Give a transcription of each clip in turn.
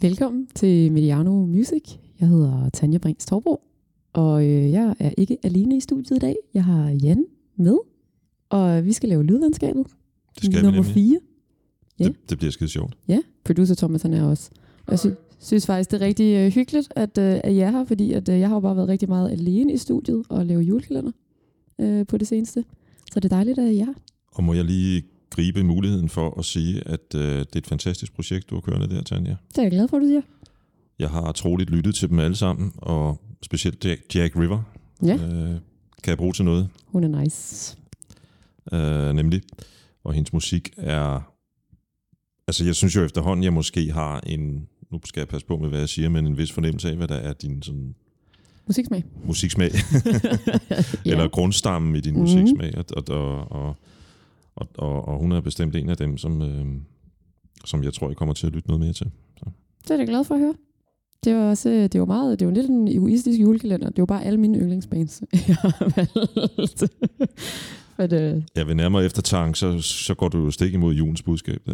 Velkommen til Mediano Music. Jeg hedder Tanja Brins Torbro, og øh, jeg er ikke alene i studiet i dag. Jeg har Jan med, og vi skal lave lydlandskabet. Det skal vi nummer nemlig. 4. Ja. Det, det bliver skide sjovt. Ja, producer Thomas han er også. Og jeg sy- synes faktisk, det er rigtig øh, hyggeligt, at, øh, at jeg er her, fordi at, øh, jeg har jo bare været rigtig meget alene i studiet og lave julekalender øh, på det seneste. Så det er dejligt, at jeg er her. Og må jeg lige gribe muligheden for at sige, at øh, det er et fantastisk projekt, du har kørende der, Tanja. Det er jeg glad for, du siger. Jeg har troligt lyttet til dem alle sammen, og specielt Jack, Jack River Ja. øh, kan jeg bruge til noget, Hun er nice. øh, nemlig. Og hendes musik er... Altså, jeg synes jo efterhånden, jeg måske har en... Nu skal jeg passe på med, hvad jeg siger, men en vis fornemmelse af, hvad der er din sådan, Musiksmag. musiksmag. Ja. eller grundstammen i din Mhm. musiksmag. Og, og, og, og, og, og, og hun er bestemt en af dem, som, øh, som jeg tror, jeg kommer til at lytte noget mere til. Det er jeg glad for at høre. Det var også, øh, det var meget, det var lidt en egoistisk julekalender. Det var bare alle mine yndlingsbands, jeg har valgt. Men øh, Ja, ved nærmere eftertanke, så, så går du jo stik imod julens budskab der,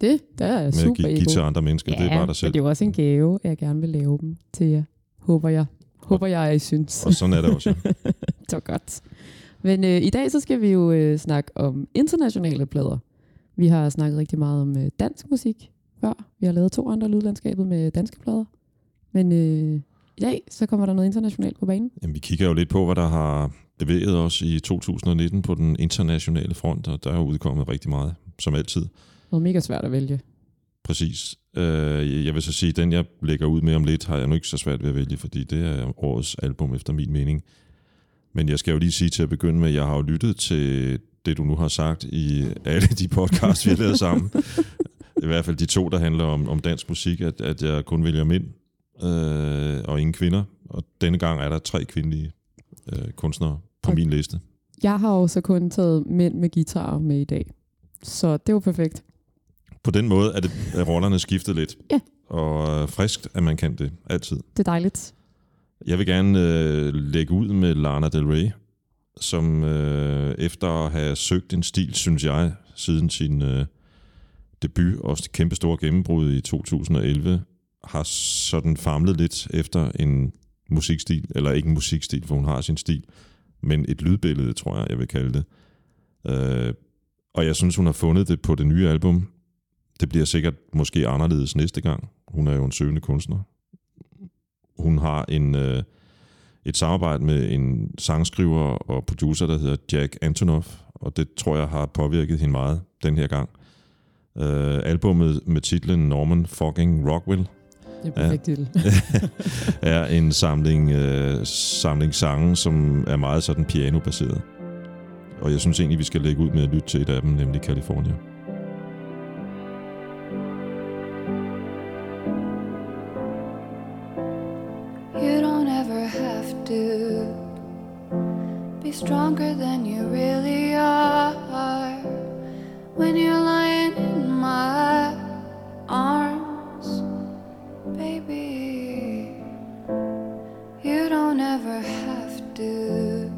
det, der er med at super give, give ego. til andre mennesker. det er bare dig selv. det er jo også en gave, at jeg gerne vil lave dem til jer. Håber jeg. Håber jeg, I synes. Og sådan er det også. Ja. det var godt. Men øh, i dag så skal vi jo øh, snakke om internationale plader. Vi har snakket rigtig meget om øh, dansk musik før. Vi har lavet to andre lydlandskabet med danske plader. Men øh, i dag så kommer der noget internationalt på banen. Jamen, vi kigger jo lidt på, hvad der har bevæget os i 2019 på den internationale front, og der er udkommet rigtig meget, som altid. Det var mega svært at vælge. Præcis. Øh, jeg vil så sige, at den jeg lægger ud med om lidt, har jeg nu ikke så svært ved at vælge, fordi det er årets album efter min mening. Men jeg skal jo lige sige til at begynde med, at jeg har jo lyttet til det, du nu har sagt i alle de podcasts, vi har lavet sammen. I hvert fald de to, der handler om, om dansk musik, at, at jeg kun vælger mænd øh, og ingen kvinder. Og denne gang er der tre kvindelige øh, kunstnere på Okay. min liste. Jeg har jo så kun taget mænd med guitar med i dag. Så det var perfekt. På den måde er, det, er rollerne skiftet lidt. Ja. Og øh, friskt, at man kan det. Altid. Det er dejligt. Jeg vil gerne øh, lægge ud med Lana Del Rey, som øh, efter at have søgt en stil, synes jeg, siden sin øh, debut og kæmpe store gennembrud i 2011, har sådan famlet lidt efter en musikstil, eller ikke en musikstil, for hun har sin stil, men et lydbillede, tror jeg, jeg vil kalde det. Øh, og jeg synes, hun har fundet det på det nye album. Det bliver sikkert måske anderledes næste gang. Hun er jo en søgende kunstner. Hun har en, øh, et samarbejde med en sangskriver og producer, der hedder Jack Antonoff, og det tror jeg har påvirket hende meget den her gang. Øh, albummet med titlen Norman Fucking Rockwell Det er perfekt titel. er en samling, øh, samling sange, som er meget sådan piano-baseret. Og jeg synes egentlig, vi skal lægge ud med at lytte til et af dem, nemlig California. Stronger than you really are when you're lying in my arms, baby. You don't ever have to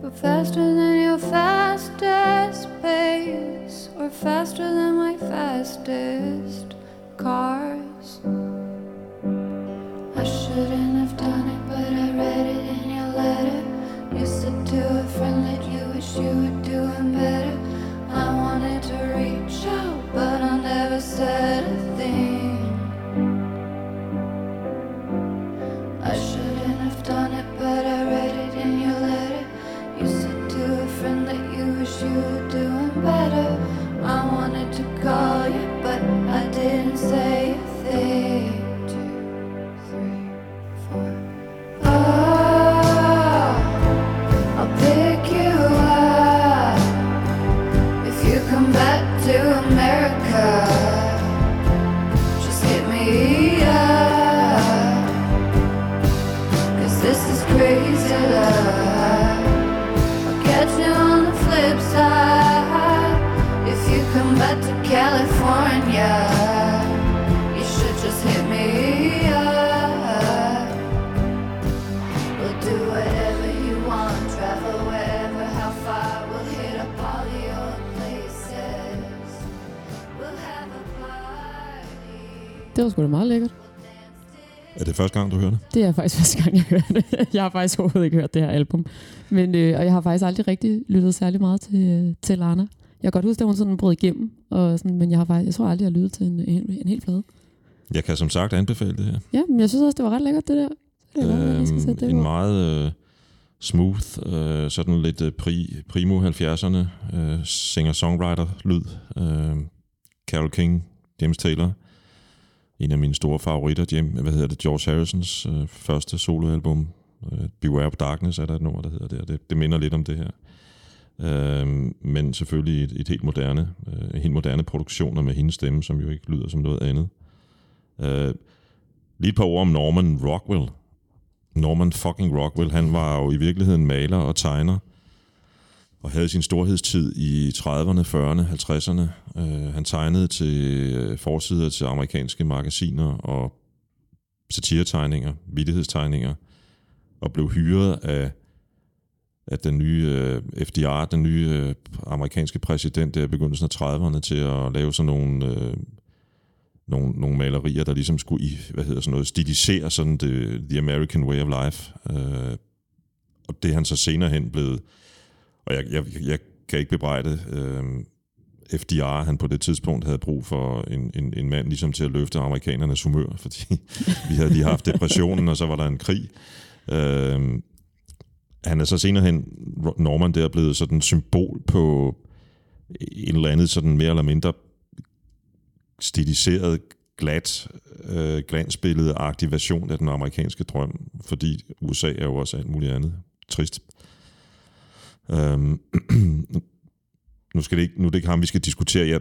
go faster than your fastest pace or faster than my fastest cars. You sgu da meget lækkert. Er det første gang, du hører det? Det er faktisk første gang, jeg hører det. Jeg har faktisk overhovedet ikke hørt det her album. Men, øh, og jeg har faktisk aldrig rigtig lyttet særlig meget til, øh, til Lana. Jeg kan godt huske, at hun sådan brød igennem, og sådan, men jeg, har faktisk, jeg tror aldrig, jeg har lyttet til en, en, en hel plade. Jeg kan som sagt anbefale det her. Ja, men jeg synes også, det var ret lækkert, det der. Det er Øhm, det en meget øh, smooth, øh, sådan lidt øh, pri, primo 70'erne øh, singer-songwriter-lyd. Øh, Carole King, James Taylor, en af mine store favoritter, Jim, hvad hedder det, George Harrisons øh, første soloalbum, øh, Beware of Darkness er der et nummer, der hedder det, det, det minder lidt om det her. Øh, men selvfølgelig et, et helt moderne, øh, en helt moderne produktioner med hendes stemme, som jo ikke lyder som noget andet. Øh, lige et par ord om Norman Rockwell, Norman fucking Rockwell, han var jo i virkeligheden maler og tegner, og havde sin storhedstid i 30'erne, 40'erne, 50'erne. Øh, han tegnede til øh, forsider til amerikanske magasiner og satiretegninger, vittighedstegninger, og blev hyret af, af den nye øh, FDR, den nye øh, amerikanske præsident der i begyndelsen af 30'erne, til at lave sådan nogle... øh, nogle, nogle malerier, der ligesom skulle i, hvad hedder sådan noget, stilisere sådan the, the American way of life. Øh, og det er han så senere hen blevet, og jeg, jeg, jeg kan ikke bebrejde øh, FDR, han på det tidspunkt havde brug for en, en, en mand ligesom til at løfte amerikanernes humør, fordi vi havde lige haft depressionen, og så var der en krig. Øh, han er så senere hen, Norman der, blevet sådan symbol på en eller anden sådan mere eller mindre stiliseret, glat, øh, glansbillede aktivation af den amerikanske drøm, fordi USA er jo også alt muligt andet trist. Øhm, nu, skal det ikke, nu er det ikke ham, vi skal diskutere. Jeg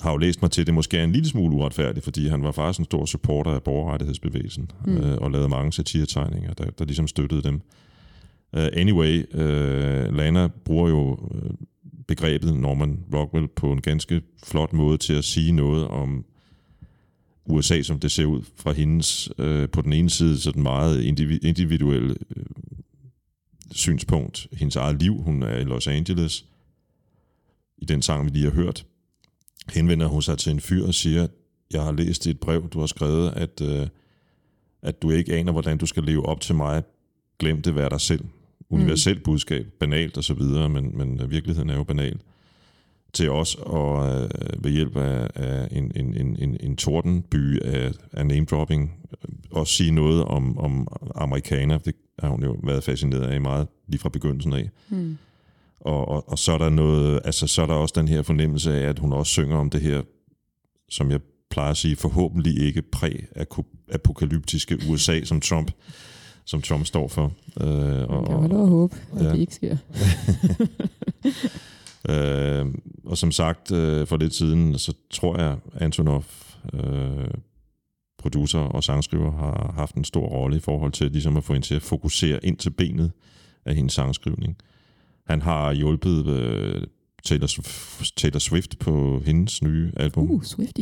har jo læst mig til, at det måske er en lille smule uretfærdigt, fordi han var faktisk en stor supporter af borgerrettighedsbevægelsen, mm. øh, og lavede mange satiretegninger, der, der ligesom støttede dem. Uh, anyway, uh, Lana bruger jo uh, begrebet Norman Rockwell på en ganske flot måde til at sige noget om USA, som det ser ud fra hendes, øh, på den ene side, sådan meget individ- individuelle øh, synspunkt, hendes eget liv, hun er i Los Angeles, i den sang, vi lige har hørt, henvender hun sig til en fyr og siger, jeg har læst i et brev, du har skrevet, at, øh, at du ikke aner, hvordan du skal leve op til mig, glem det, vær dig selv. Universelt budskab, banalt og så videre, men, men virkeligheden er jo banal, til os og øh, ved hjælp af, af en, en, en, en, en tordenby af, af name-dropping, også sige noget om, om amerikaner, det har hun jo været fascineret af meget lige fra begyndelsen af. Mm. Og, og, og så er der noget, altså så er der også den her fornemmelse af, at hun også synger om det her, som jeg plejer at sige, forhåbentlig ikke præ-apokalyptiske USA, som Trump som Trump står for. Øh, Man kan jo have lov at håbe, at ja. det ikke sker. øh, og som sagt øh, for lidt siden, så tror jeg, Antonov, øh, producer og sangskriver, har haft en stor rolle i forhold til ligesom at få hende til at fokusere ind til benet af hendes sangskrivning. Han har hjulpet øh, Taylor, Taylor Swift på hendes nye album. Uh, Swifty.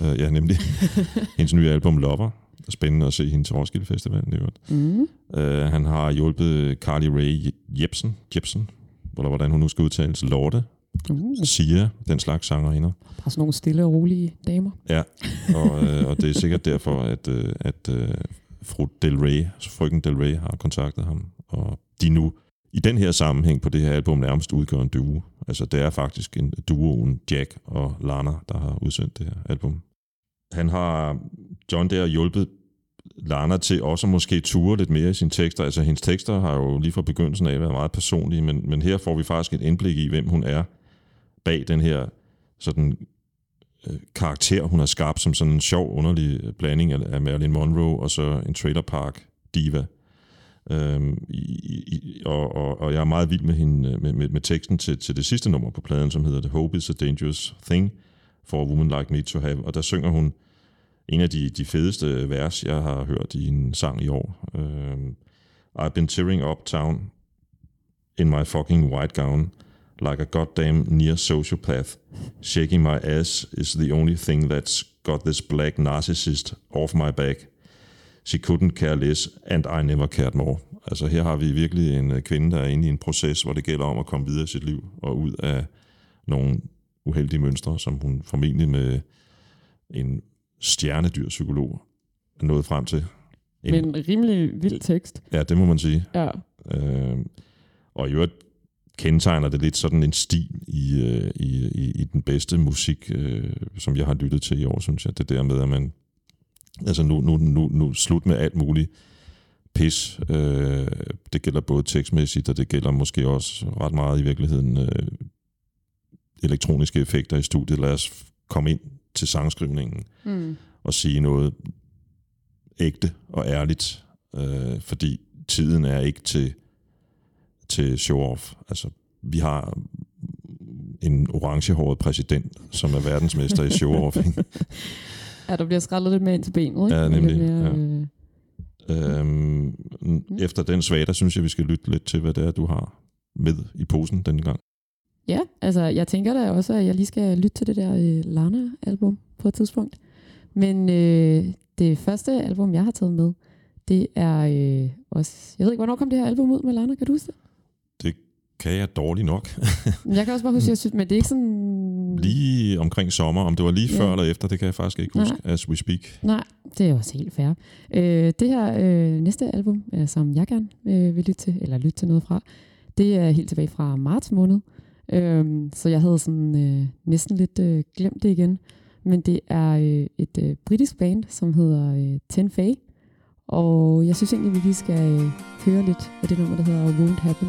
Øh, ja, nemlig. hendes nye album Lover. Spændende at se hende til Roskilde Festival. Det Mm. øh, han har hjulpet Carly Rae Jepsen, Jepsen, eller hvordan hun nu skal udtales, Lorte, Uh, Sia, den slags sangerinder. bare sådan nogle stille og rolige damer. Ja, og, øh, og det er sikkert derfor, at, øh, at øh, fru Del Rey, frøken Del Rey, har kontaktet ham. Og de nu i den her sammenhæng på det her album nærmest udgør en duo. Altså det er faktisk en duoen Jack og Lana, der har udsendt det her album. Han har, John der, hjulpet Lana til også at måske ture lidt mere i sine tekster. Altså hendes tekster har jo lige fra begyndelsen af været meget personlige, men, men her får vi faktisk et indblik i, hvem hun er bag den her sådan øh, karakter, hun har skabt som sådan en sjov, underlig øh, blanding af, af Marilyn Monroe og så en trailer park diva. Øhm, i, i, og, og, og jeg er meget vild med, hende, øh, med, med, med teksten til, til det sidste nummer på pladen, som hedder The Hope is a Dangerous Thing for a Woman Like Me to Have. Og der synger hun en af de, de fedeste øh, vers, jeg har hørt i en sang i år. Øhm, I've been tearing uptown in my fucking white gown like a goddamn near sociopath. Shaking my ass is the only thing that's got this black narcissist off my back. She couldn't care less, and I never cared more. Altså her har vi virkelig en øh, kvinde, der er inde i en proces, hvor det gælder om at komme videre i sit liv og ud af nogle uheldige mønstre, som hun formentlig med en stjernedyrpsykolog er nået frem til. En, Men en rimelig vild tekst. Ja, det må man sige. Ja. Øh, og i øvrigt kendetegner det lidt sådan en stil i, øh, i, i, i den bedste musik, øh, som jeg har lyttet til i år, synes jeg. Det der med, at man... Altså nu, nu, nu, nu slut med alt muligt pis. Øh, det gælder både tekstmæssigt, og det gælder måske også ret meget i virkeligheden øh, elektroniske effekter i studiet. Lad os komme ind til sangskrivningen Mm. og sige noget ægte og ærligt, øh, fordi tiden er ikke til, til show-off. Altså, vi har en orangehåret præsident, som er verdensmester i show-off. Ja, der bliver skrællet lidt mere ind til benet, ikke? Ja, nemlig, mere, ja. øh, øhm, efter den svag, der synes jeg, vi skal lytte lidt til, hvad det er, du har med i posen denne gang. Ja, altså jeg tænker da også, at jeg lige skal lytte til det der øh, Lana-album på et tidspunkt. Men øh, det første album, jeg har taget med, det er øh, også... Jeg ved ikke, hvornår kom det her album ud med Lana? Kan du huske det? Kan jeg dårligt nok? Jeg kan også bare huske, at jeg synes, men det er ikke sådan... lige omkring sommer, om det var lige Ja. før eller efter, det kan jeg faktisk ikke huske, as we speak. Nej, det er også helt fair. Øh, det her øh, næste album, øh, som jeg gerne øh, vil lytte til, eller lytte til noget fra, det er helt tilbage fra marts måned. Øh, så jeg havde sådan øh, næsten lidt øh, glemt det igen. Men det er øh, et øh, britisk band, som hedder øh, Ten Fay. Og jeg synes egentlig, vi lige skal øh, høre lidt af det nummer, der hedder Won't Happen,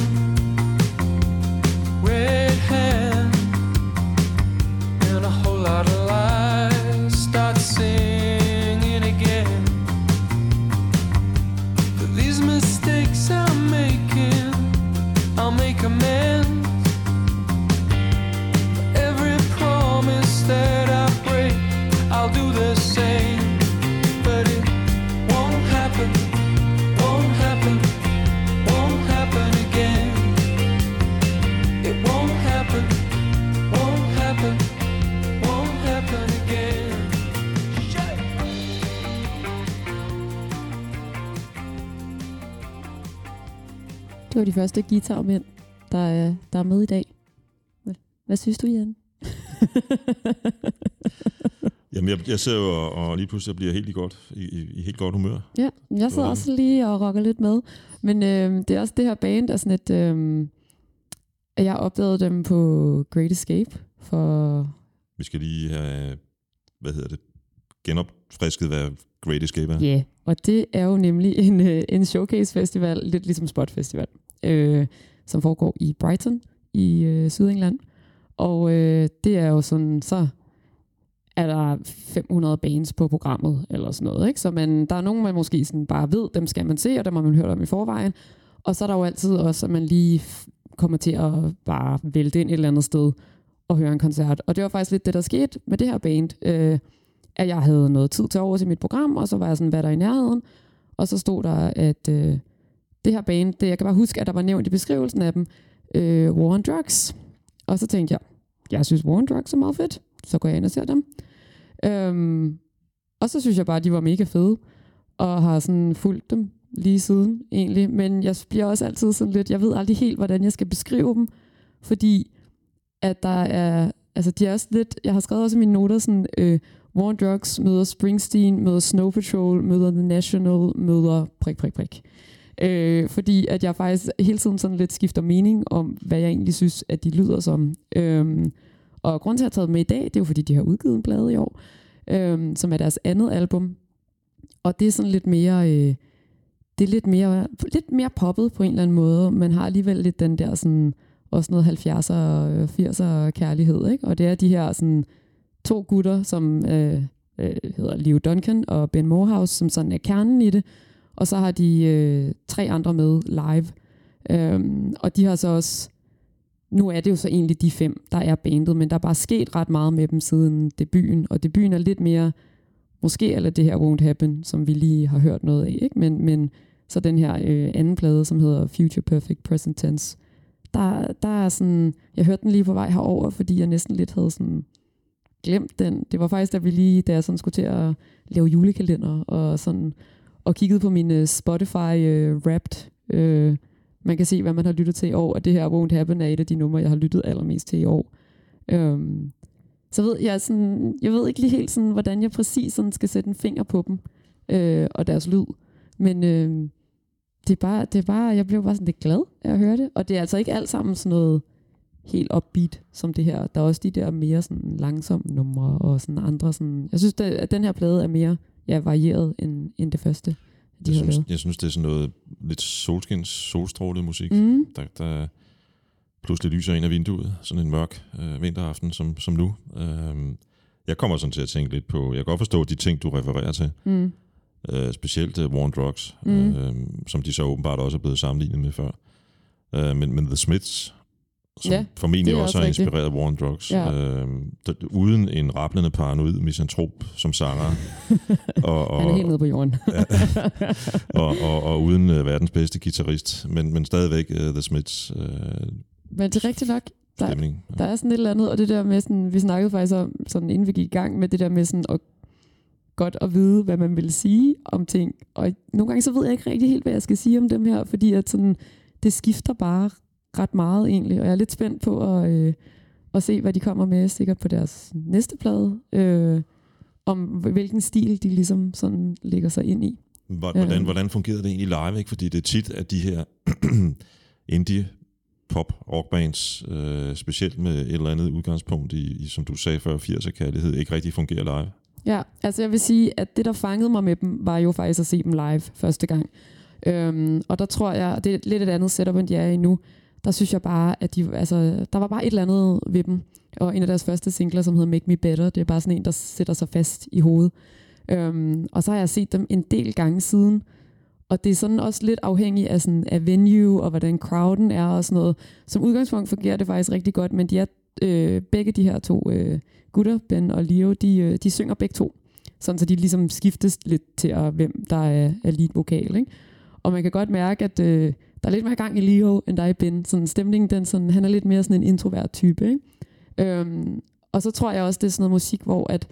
Var de første guitarmænd, der er, der er med i dag. Hvad, synes du, Jan? Jamen, jeg, jeg sidder jo og, og lige pludselig bliver helt i godt, i, i, i helt godt humør. Ja, jeg sidder også lige og rocker lidt med. Men øh, det er også det her band, der er sådan et... Øh, jeg opdagede dem på Great Escape for... Vi skal lige have, hvad hedder det, genopfrisket, hvad Great Escape er. Ja, yeah. og det er jo nemlig en, øh, en showcase festival, lidt ligesom Spot Festival, øh, som foregår i Brighton i øh, Sydengland. Og øh, det er jo sådan, så er der 500 bands på programmet, eller sådan noget. Ikke? Så man, der er nogen, man måske sådan bare ved, dem skal man se, og dem har man hørt om i forvejen. Og så er der jo altid også, at man lige kommer til at bare vælte ind et eller andet sted og høre en koncert. Og det var faktisk lidt det, der skete med det her band. Øh, at jeg havde noget tid til over til mit program, og så var jeg sådan, hvad der i nærheden? Og så stod der, at øh, det her band, det, jeg kan bare huske, at der var nævnt i beskrivelsen af dem, øh, War on Drugs. Og så tænkte jeg, jeg synes War on Drugs er meget fedt, så går jeg ind og ser dem. Øhm, og så synes jeg bare, at de var mega fede, og har sådan fulgt dem lige siden egentlig. Men jeg bliver også altid sådan lidt, jeg ved aldrig helt, hvordan jeg skal beskrive dem, fordi at der er, altså de er også lidt, jeg har skrevet også i mine noter sådan, øh, War on Drugs møder Springsteen, møder Snow Patrol, møder The National, møder prik, prik, prik. Øh, fordi at jeg faktisk hele tiden sådan lidt skifter mening om, hvad jeg egentlig synes, at de lyder som. Øhm, og grunden til, at jeg har taget dem med i dag, det er jo fordi, de har udgivet en plade i år, øhm, som er deres andet album. Og det er sådan lidt mere, øh, det er lidt mere, lidt mere poppet på en eller anden måde. Man har alligevel lidt den der sådan, også noget 70'er og 80'er kærlighed, ikke? Og det er de her sådan, to gutter, som øh, øh, hedder Leo Duncan og Ben Morehouse, som sådan er kernen i det. Og så har de øh, tre andre med live. Øhm, og de har så også, nu er det jo så egentlig de fem, der er bandet, men der er bare sket ret meget med dem siden debuten. Og debuten er lidt mere, måske eller det her Won't Happen, som vi lige har hørt noget af. Ikke? Men, men så den her øh, anden plade, som hedder Future Perfect Present Tense, der, der er sådan, jeg hørte den lige på vej herover, fordi jeg næsten lidt havde sådan glemt den. Det var faktisk, da vi lige, da jeg sådan skulle til at lave julekalender, og sådan, og kiggede på min uh, Spotify uh, Wrapped. Uh, man kan se, hvad man har lyttet til i år, og det her Won't Happen er et af de numre, jeg har lyttet allermest til i år. Um, så ved jeg, sådan, jeg ved ikke lige helt, sådan, hvordan jeg præcis sådan skal sætte en finger på dem, uh, og deres lyd. Men uh, det, er bare, det er bare, jeg blev bare sådan lidt glad af at høre det, og det er altså ikke alt sammen sådan noget helt upbeat som det her. Der er også de der mere sådan langsomme numre og sådan andre sådan. Jeg synes, at den her plade er mere ja, varieret end, end det første, de Jeg synes, lavet. jeg synes, det er sådan noget lidt solskins, solstrålet musik, Mm. der, der pludselig lyser ind af vinduet, sådan en mørk øh, vinteraften som, som nu. Øhm, jeg kommer sådan til at tænke lidt på, jeg kan godt forstå de ting, du refererer til, Mm. øh, specielt uh, War on Drugs, Mm. øh, som de så åbenbart også er blevet sammenlignet med før. Øh, men, men The Smiths, som Ja, ja, formentlig også har rigtigt. inspireret War on Drugs, Ja. øh, der, uden en rappelende paranoid misantrop som sanger, og, og, Han er helt nede på jorden. og, og, og uden uh, verdens bedste guitarist, men, men stadigvæk uh, The Smiths uh, Men det er rigtigt nok. Der- stemning. Der er sådan et eller andet, og det der med sådan, vi snakkede faktisk om, sådan inden vi gik i gang med det der med sådan at godt at vide, hvad man vil sige om ting. Og nogle gange så ved jeg ikke rigtig helt, hvad jeg skal sige om dem her, fordi at sådan, det skifter bare ret meget egentlig, og jeg er lidt spændt på at, øh, at se, hvad de kommer med sikkert på deres næste plade, øh, om hvilken stil de ligesom sådan lægger sig ind i. Hvor- Ja. Hvordan, hvordan fungerede det egentlig live? Ikke? Fordi det er tit, at de her indie pop rockbands, øh, specielt med et eller andet udgangspunkt i, i som du sagde før, 80'er kærlighed, ikke rigtig fungerer live. Ja, altså jeg vil sige, at det, der fangede mig med dem, var jo faktisk at se dem live første gang. Øhm, og der tror jeg, det er lidt et andet setup, end de er i nu, der synes jeg bare, at de, altså, der var bare et eller andet ved dem. Og en af deres første singler, som hedder Make Me Better, det er bare sådan en, der sætter sig fast i hovedet. Øhm, og så har jeg set dem en del gange siden, og det er sådan også lidt afhængig af, sådan, af venue og hvordan crowden er og sådan noget. Som udgangspunkt fungerer det faktisk rigtig godt, men de er øh, begge de her to øh, gutter, Ben og Leo, de, øh, de synger begge to. Sådan så de ligesom skiftes lidt til, at, hvem der er, er lead vokal. Ikke? Og man kan godt mærke, at øh, der er lidt mere gang i Leo, end der er i Ben. Sådan stemningen, den sådan, han er lidt mere sådan en introvert type. Ikke? Øhm, og så tror jeg også, det er sådan noget musik, hvor at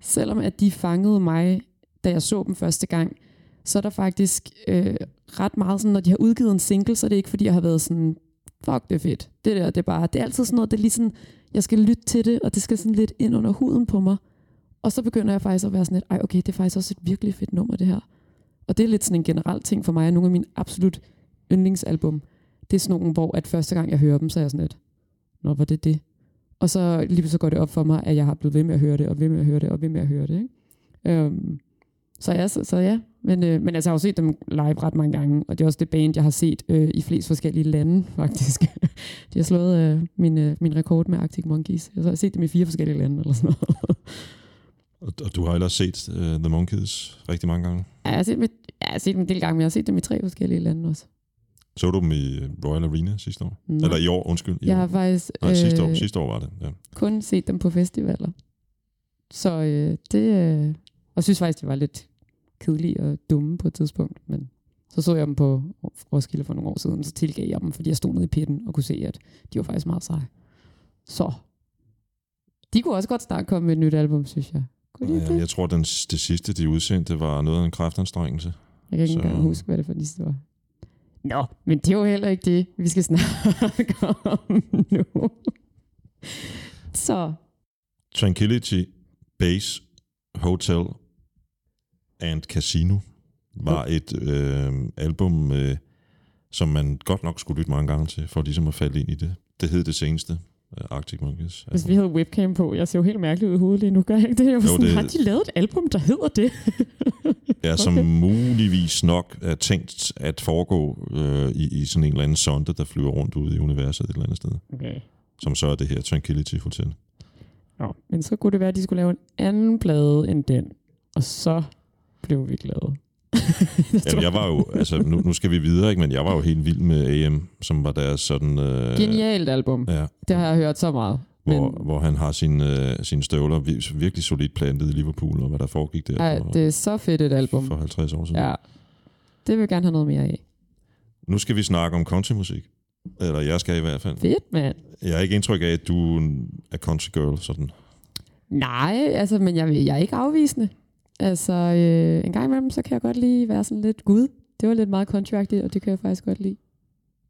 selvom at de fangede mig, da jeg så dem første gang, så er der faktisk øh, ret meget sådan, når de har udgivet en single, så er det ikke fordi, jeg har været sådan, fuck det er fedt. Det der, det er bare, det er altid sådan noget, det er lige sådan, jeg skal lytte til det, og det skal sådan lidt ind under huden på mig. Og så begynder jeg faktisk at være sådan lidt, ej okay, det er faktisk også et virkelig fedt nummer det her. Og det er lidt sådan en generel ting for mig, at nogle af mine absolut yndlingsalbum, det er sådan nogle, hvor at første gang jeg hører dem, så er jeg sådan lidt, nå, var det det? Og så lige så går det op for mig, at jeg har blevet ved med at høre det, og ved med at høre det, og ved med at høre det. Ikke? Øhm, så, ja, så, så ja, men, øh, men altså, jeg har jo set dem live ret mange gange, og det er også det band, jeg har set øh, i flest forskellige lande, faktisk. De har slået øh, min, øh, min rekord med Arctic Monkeys. Jeg har set dem i fire forskellige lande, eller sådan noget. Og, og du har ellers set uh, The Monkees rigtig mange gange. Ja, jeg har, set dem, ja, jeg har set dem en del gange, men jeg har set dem i tre forskellige lande også. Så du dem i Royal Arena sidste år? Nej. Eller i år, undskyld. I Jeg år. har faktisk Nej, sidste år, øh, sidste år var det. Ja. kun set dem på festivaler. Så øh, det... Øh, og synes faktisk, det var lidt kedelige og dumme på et tidspunkt. Men så så jeg dem på Roskilde for nogle år siden, så tilgav jeg dem, fordi jeg stod nede i pitten og kunne se, at de var faktisk meget seje. Så. De kunne også godt snart komme med et nyt album, synes jeg. Kunne de Ja, jeg tror, den, det sidste, de udsendte, var noget af en kraftanstrengelse. Jeg kan ikke Så- engang huske, hvad det for det var. Nå, men det er jo heller ikke det, vi skal snakke om nu. Så, Tranquility Base Hotel and Casino var et øh, album, øh, som man godt nok skulle lytte mange gange til, for ligesom at falde ind i det. Det hed det seneste, Arctic Monkeys. hvis vi havde webcam på, jeg ser jo helt mærkelig ud i hovedet lige nu, gør jeg ikke det? Jeg var Jo, sådan, det- Har de lavet et album, der hedder det? Ja, som Okay. muligvis nok er tænkt at foregå øh, i, i sådan en eller anden sonde, der flyver rundt ude i universet et eller andet sted. Okay. Som så er det her Tranquility Hotel. Nå, men så kunne det være, at de skulle lave en anden plade end den. Og så blev vi glade. Jamen, jeg var jo, altså nu, nu skal vi videre, ikke? men jeg var jo helt vild med AM, som var deres sådan... Øh, Genialt album. Ja, Det har jeg hørt så meget. hvor, Men- hvor han har sine, øh, sine støvler vir- virkelig solidt plantet i Liverpool, og hvad der foregik der Ej, det er så fedt et album. for 50 år siden. Ja. Det vil jeg gerne have noget mere af. Nu skal vi snakke om countrymusik. Eller jeg skal i hvert fald. Fedt, mand. Jeg har ikke indtryk af, at du er country girl, sådan. Nej, altså, men jeg, jeg er ikke afvisende. Altså, øh, en gang imellem, så kan jeg godt lige være sådan lidt gud. Det var lidt meget contractigt, og det kan jeg faktisk godt lide.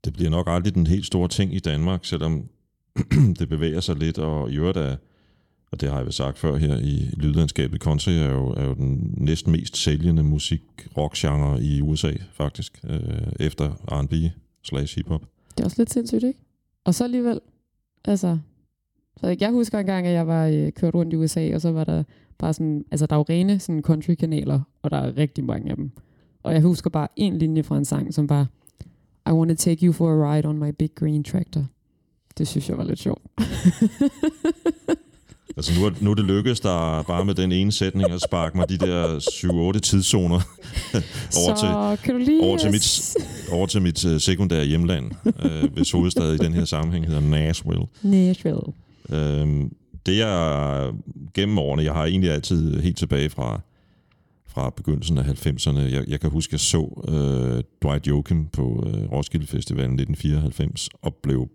Det bliver nok aldrig den helt store ting i Danmark, selvom det bevæger sig lidt, og i øvrigt er, og det har jeg vel sagt før her i lydlandskabet, country er jo, er jo den næsten mest sælgende musik rock genre i USA, faktisk, øh, efter R&B slash hiphop. Det er også lidt sindssygt, ikke? Og så alligevel, altså... Så jeg husker engang, at jeg var øh, kørt rundt i USA, og så var der bare sådan... Altså, der er jo rene sådan country-kanaler, og der er rigtig mange af dem. Og jeg husker bare en linje fra en sang, som bare... I want to take you for a ride on my big green tractor. Det synes jeg var lidt sjovt. Altså nu er, nu er det lykkedes der bare med den ene sætning at sparke mig de der 7-8 tidszoner over, så til, lige... over til mit, over til mit uh, sekundære hjemland, uh, hvis hovedstad i den her sammenhæng hedder Nashville. Nashville. Uh, det er gennem årene, jeg har egentlig altid helt tilbage fra, fra begyndelsen af 90'erne. Jeg, jeg kan huske, at jeg så uh, Dwight Yoakam på uh, Roskilde Festivalen 1994 og blev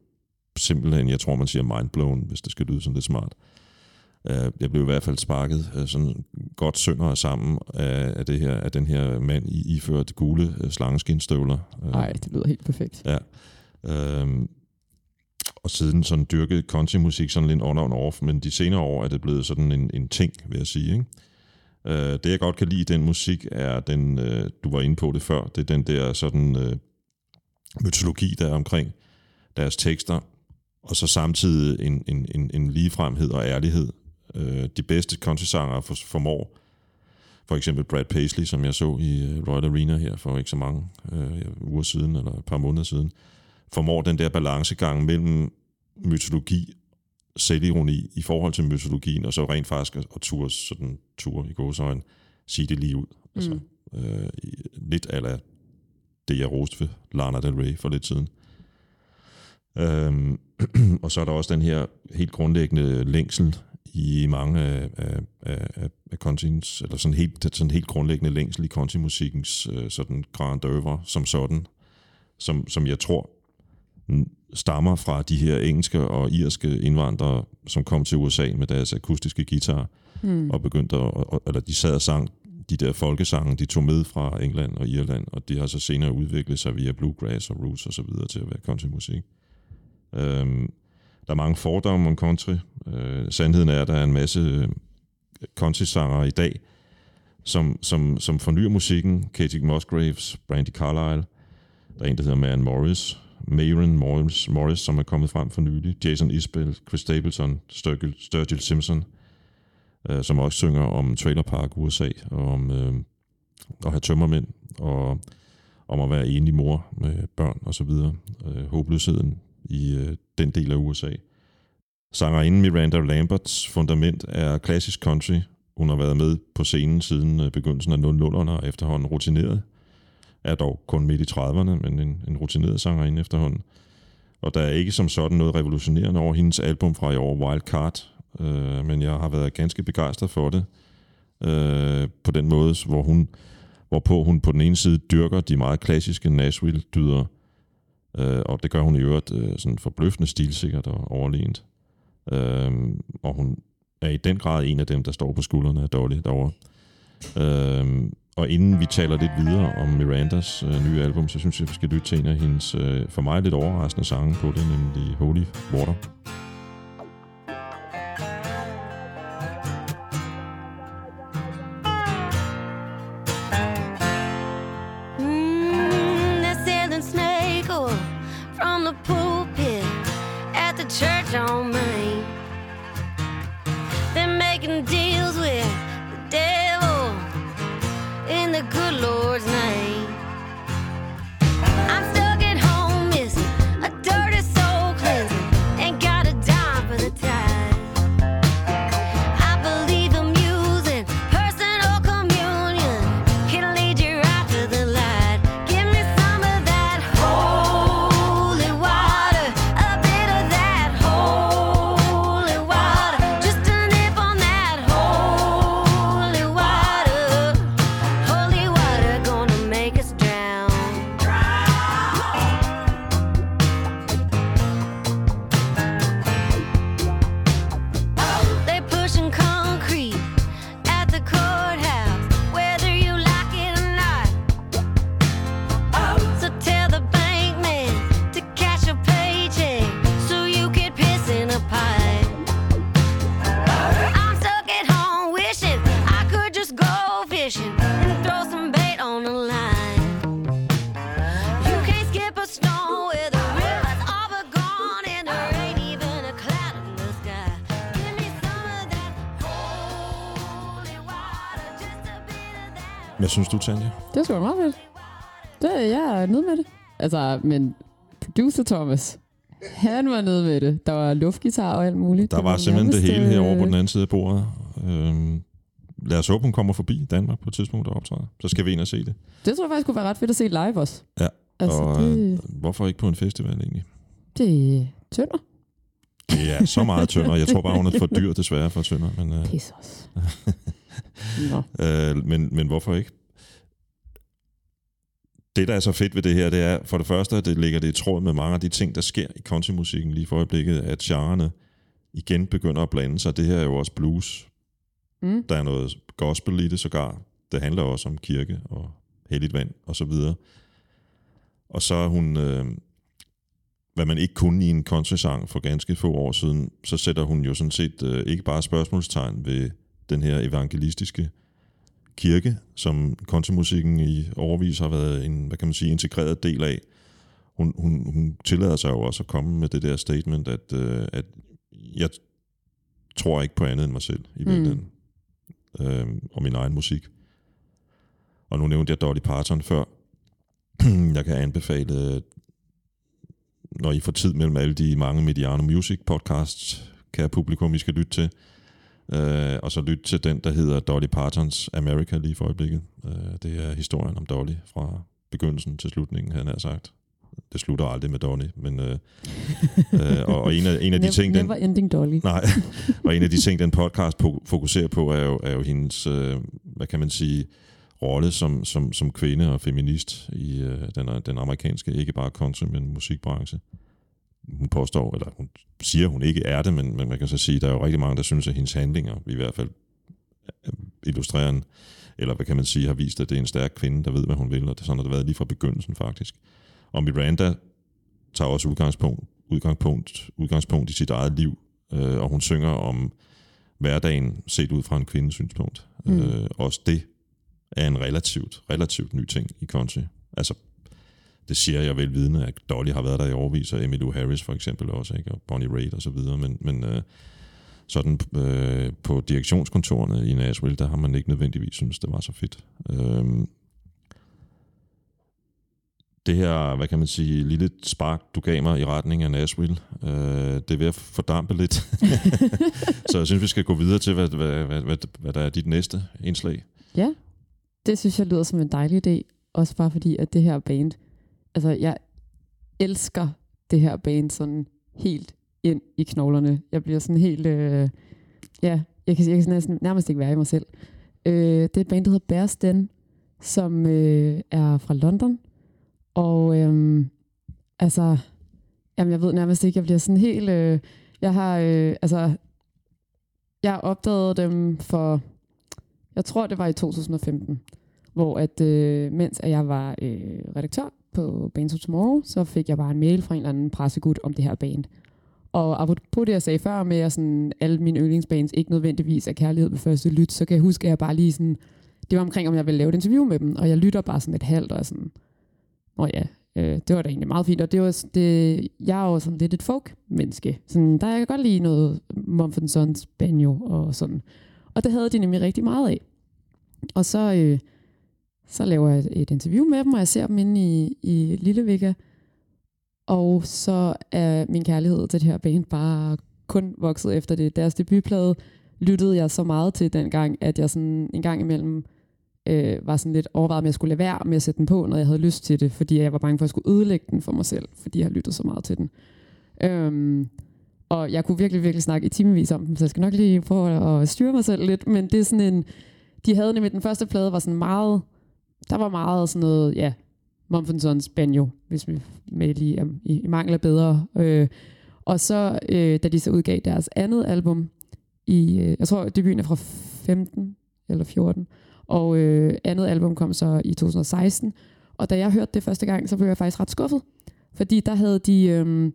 simpelthen, jeg tror man siger mindblown, hvis det skal lyde sådan lidt smart. Uh, jeg blev i hvert fald sparket uh, sådan godt sønder sammen af, af, det her, af den her mand i iført gule uh, slangeskinstøvler. Nej, det lyder helt perfekt. Ja. Øhm, og siden sådan dyrket countrymusik sådan lidt on and off, men de senere år er det blevet sådan en, en ting, vil jeg sige. Ikke? Øh, det jeg godt kan lide i den musik er den, øh, du var inde på det før, det er den der sådan øh, mytologi, der er omkring deres tekster, og så samtidig en, en, en, en ligefremhed og ærlighed. Øh, de bedste countrysanger for, formår, for eksempel Brad Paisley, som jeg så i øh, Royal Arena her for ikke så mange øh, uger siden, eller et par måneder siden, formår den der balancegang mellem mytologi, selvironi i forhold til mytologien, og så rent faktisk at, at ture, sådan, ture i gåsøjne, sige det lige ud. Altså, øh, i- lidt ala det, jeg roste ved Lana Del Rey for lidt siden. Øhm, og så er der også den her helt grundlæggende længsel i mange af, af, af, af- countryens, eller sådan helt, sådan helt grundlæggende længsel i countrymusikkens øh, sådan grand oeuvre som sådan, som, som jeg tror stammer fra de her engelske og irske indvandrere, som kom til USA med deres akustiske guitar, Hmm. og begyndte at, eller de sad og sang de der folkesange, de tog med fra England og Irland, og de har så senere udviklet sig via bluegrass og roots og så videre til at være countrymusik. Øhm, der er mange fordomme om country. Øh, sandheden er, at der er en masse øh, country-sanger i dag, som, som, som fornyer musikken. Katie Musgraves, Brandy Carlisle, der er en, der hedder Man Morris, Maren Morris, Morris, som er kommet frem for nylig, Jason Isbell, Chris Stapleton, Sturgill, Sturgill Simpson, øh, som også synger om Trailer Park USA, og om øh, at have tømmermænd, og om at være enlig mor med børn og så videre. Øh, håbløsheden i øh, den del af USA. Sangerinden Miranda Lamberts fundament er klassisk country. Hun har været med på scenen siden øh, begyndelsen af 00'erne og efterhånden rutineret. Er dog kun midt i 30'erne, men en, en rutineret sangerinde efterhånden. Og der er ikke som sådan noget revolutionerende over hendes album fra i år, Wild Card, øh, men jeg har været ganske begejstret for det. Øh, på den måde, hvor hun, hvorpå hun på den ene side dyrker de meget klassiske Nashville-dyder, øh, og det gør hun i øvrigt øh, sådan forbløffende stilsikkert og overlegent. Øh, og hun er i den grad en af dem, der står på skuldrene af Dolly derovre. Øh, og inden vi taler lidt videre om Mirandas øh, nye album, så synes jeg, vi skal lytte til en af hendes øh, for mig lidt overraskende sange på det, nemlig Holy Water. Du, Tanja? Det sgu da meget fedt. Det, jeg er nede med det. Altså, men producer Thomas, han var nede med det. Der var luftgitar og alt muligt. Der Det var simpelthen det hele herovre på øh, den anden side af bordet. Øhm, lad os håbe, hun kommer forbi Danmark på et tidspunkt og optræder. Så skal vi ind og se det. Det tror jeg faktisk kunne være ret fedt at se live også. Ja, Altså, og det, øh, hvorfor ikke på en festival egentlig? det er tønder. Det er så meget tynder. Jeg tror bare, hun er for dyr desværre for tynder. Men, øh, Pis også. Nå. øh, men, men hvorfor ikke? Det, der er så fedt ved det her, det er for det første, at det ligger det i tråd med mange af de ting, der sker i countrymusikken lige for øjeblikket, at genrerne igen begynder at blande sig. Det her er jo også blues. Mm. Der er noget gospel i det sågar. Det handler også om kirke og helligt vand og så videre. Og så er hun, øh, hvad man ikke kunne i en country-sang for ganske få år siden, så sætter hun jo sådan set øh, ikke bare spørgsmålstegn ved den her evangelistiske kirke, som countrymusikken i overvis har været en, hvad kan man sige, integreret del af. Hun, hun, hun tillader sig jo også at komme med det der statement, at, øh, at jeg tror ikke på andet end mig selv i Mm. virkeligheden, øh, og min egen musik. Og nu nævnte jeg Dolly Parton før. jeg kan anbefale, når I får tid mellem alle de mange Mediano Music podcasts, kære publikum, I skal lytte til, øh, og så lytte til den, der hedder Dolly Partons America lige for øjeblikket. Øh, det er historien om Dolly fra begyndelsen til slutningen, han har sagt. Det slutter aldrig med Dolly, men øh, øh, og, og en af, en af de Never, ting, den, never ending Dolly. Nej, og en af de ting, den podcast po- fokuserer på, er jo, er jo hendes, øh, hvad kan man sige, rolle som, som, som kvinde og feminist i øh, den, den amerikanske, ikke bare country, men musikbranche. Hun påstår, eller hun siger, hun ikke er det, men, men man kan så sige, der er jo rigtig mange, der synes, at hendes handlinger i hvert fald øh, illustrerer en, eller hvad kan man sige, har vist, at det er en stærk kvinde, der ved, hvad hun vil, og det, sådan har det været lige fra begyndelsen faktisk. Og Miranda tager også udgangspunkt, udgangspunkt, udgangspunkt i sit eget liv, øh, og hun synger om hverdagen set ud fra en kvindes synspunkt. Mm. Øh, også det er en relativt, relativt ny ting i country. Altså, det siger jeg vel vidne, at Dolly har været der i overvis, og Emmylou Harris for eksempel også, ikke? og Bonnie Raitt og så videre, men, men øh, sådan øh, på direktionskontorene i Nashville, der har man ikke nødvendigvis synes det var så fedt. Øh, det her, hvad kan man sige, lille spark, du gav mig i retning af Nashville, øh, det er ved at fordampe lidt. så jeg synes, vi skal gå videre til, hvad, hvad, hvad, hvad, hvad der er dit næste indslag. Ja, det synes jeg lyder som en dejlig idé. Også bare fordi, at det her band, altså jeg elsker det her band sådan helt ind i knoglerne. Jeg bliver sådan helt, øh, ja, jeg kan, jeg kan næsten, nærmest ikke være i mig selv. Øh, det er et band, der hedder Bears Den, som øh, er fra London. Og øh, altså, jamen jeg ved nærmest ikke, jeg bliver sådan helt, øh, jeg har, øh, altså, jeg har opdaget dem for jeg tror, det var i 2015, hvor at øh, mens at jeg var øh, redaktør på Bands of Tomorrow, så fik jeg bare en mail fra en eller anden pressegud om det her band. Og apropos det, jeg sagde før med, at sådan, alle mine yndlingsbands ikke nødvendigvis er kærlighed ved første lyt, så kan jeg huske, at jeg bare lige sådan, det var omkring, om jeg ville lave et interview med dem, og jeg lytter bare sådan et halvt, og sådan, åh ja, øh, det var da egentlig meget fint, og det var, det, jeg er jo sådan lidt et folk-menneske. Sådan, der jeg kan godt lide noget Mumford Sons banjo og sådan. Og det havde de nemlig rigtig meget af. Og så, øh, så laver jeg et interview med dem, og jeg ser dem inde i, i Lillevika. Og så er min kærlighed til det her band bare kun vokset efter det. Deres debutplade lyttede jeg så meget til dengang, at jeg sådan en gang imellem øh, var sådan lidt overvejet, om jeg skulle lade være med at sætte den på, når jeg havde lyst til det, fordi jeg var bange for, at jeg skulle ødelægge den for mig selv, fordi jeg har lyttet så meget til den. Øhm, og jeg kunne virkelig, virkelig snakke i timevis om dem, så jeg skal nok lige prøve at styre mig selv lidt, men det er sådan en, de havde nemlig den første plade, var sådan meget, der var meget sådan noget, ja, Mumford Sons banjo, hvis vi med lige um, i, i mangel af bedre. Øh, og så, øh, da de så udgav deres andet album, i, øh, jeg tror, debuten er fra 15 eller 14, og øh, andet album kom så i 2016, og da jeg hørte det første gang, så blev jeg faktisk ret skuffet, fordi der havde de, øh,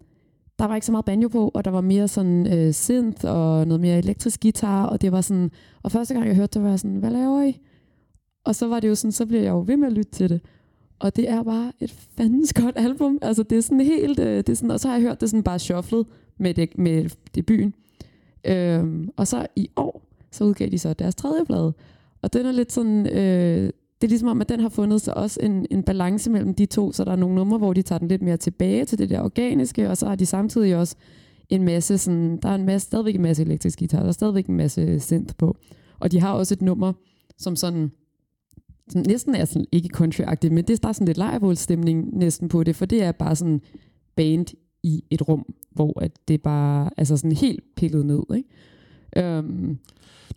der var ikke så meget banjo på, og der var mere sådan øh, synth og noget mere elektrisk guitar, og det var sådan, og første gang jeg hørte det, var jeg sådan, hvad laver I? Og så var det jo sådan, så bliver jeg jo ved med at lytte til det. Og det er bare et fandens godt album. Altså det er sådan helt, øh, det er sådan, og så har jeg hørt det sådan bare shufflet med, det, med debuten. Øhm, og så i år, så udgav de så deres tredje plade. Og den er lidt sådan, øh, det er ligesom om, at den har fundet sig også en, en balance mellem de to, så der er nogle numre, hvor de tager den lidt mere tilbage til det der organiske, og så har de samtidig også en masse sådan, der er en masse, stadigvæk en masse elektrisk guitar, der er stadigvæk en masse synth på. Og de har også et nummer, som sådan, sådan næsten er sådan, ikke country men det er der er sådan lidt lejrebålstemning næsten på det, for det er bare sådan band i et rum, hvor at det bare altså sådan helt pillet ned. Ikke? Um,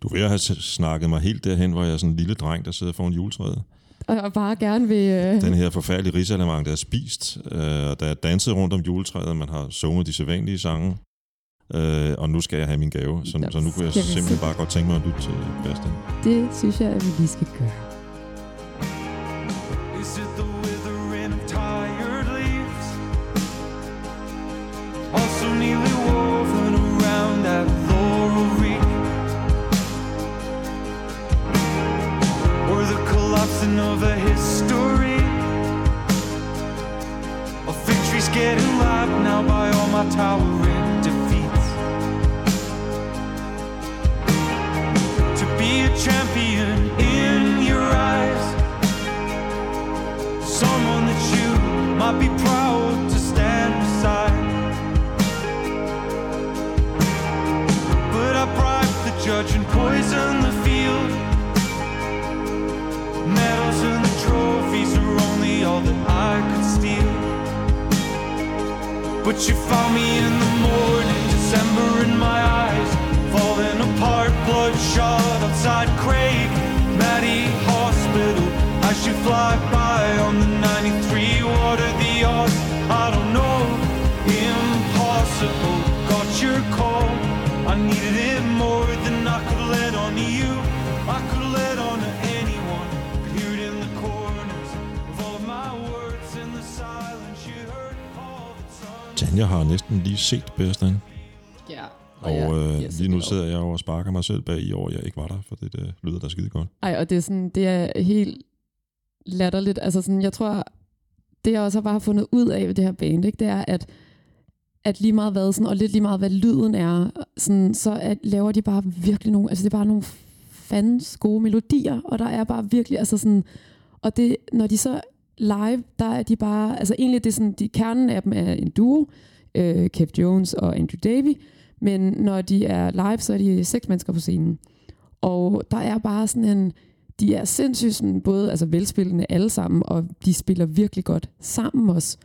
Du vil have snakket mig helt derhen, hvor jeg er sådan en lille dreng, der sidder foran juletræet. og bare gerne vil... Øh, Den her forfærdelige risalemang, der er spist, øh, og der er danset rundt om juletræet, man har sunget de sædvanlige sange. Øh, og nu skal jeg have min gave, så, Nå, så nu kunne jeg simpelthen bare godt tænke mig at lytte til Bastian. det synes jeg, at vi lige skal gøre. Tanja har næsten lige set Bastian, Ja. og øh, lige nu sidder jeg og sparker mig selv bag i år, jeg ikke var der, for det, det lyder da skide godt. Ej, og det er, sådan, det er helt latterligt. Altså sådan, jeg tror, det jeg også har bare fundet ud af ved det her band, ikke, det er, at, at lige meget hvad, sådan, og lidt lige meget hvad lyden er, sådan, så at, laver de bare virkelig nogle, altså det er bare nogle fandens gode melodier, og der er bare virkelig, altså sådan, og det, når de så live, der er de bare, altså egentlig det er sådan, de, kernen af dem er en duo, øh, Kev Jones og Andrew Davy, men når de er live, så er de seks mennesker på scenen. Og der er bare sådan en, de er sindssygt sådan, både altså velspillende alle sammen, og de spiller virkelig godt sammen også.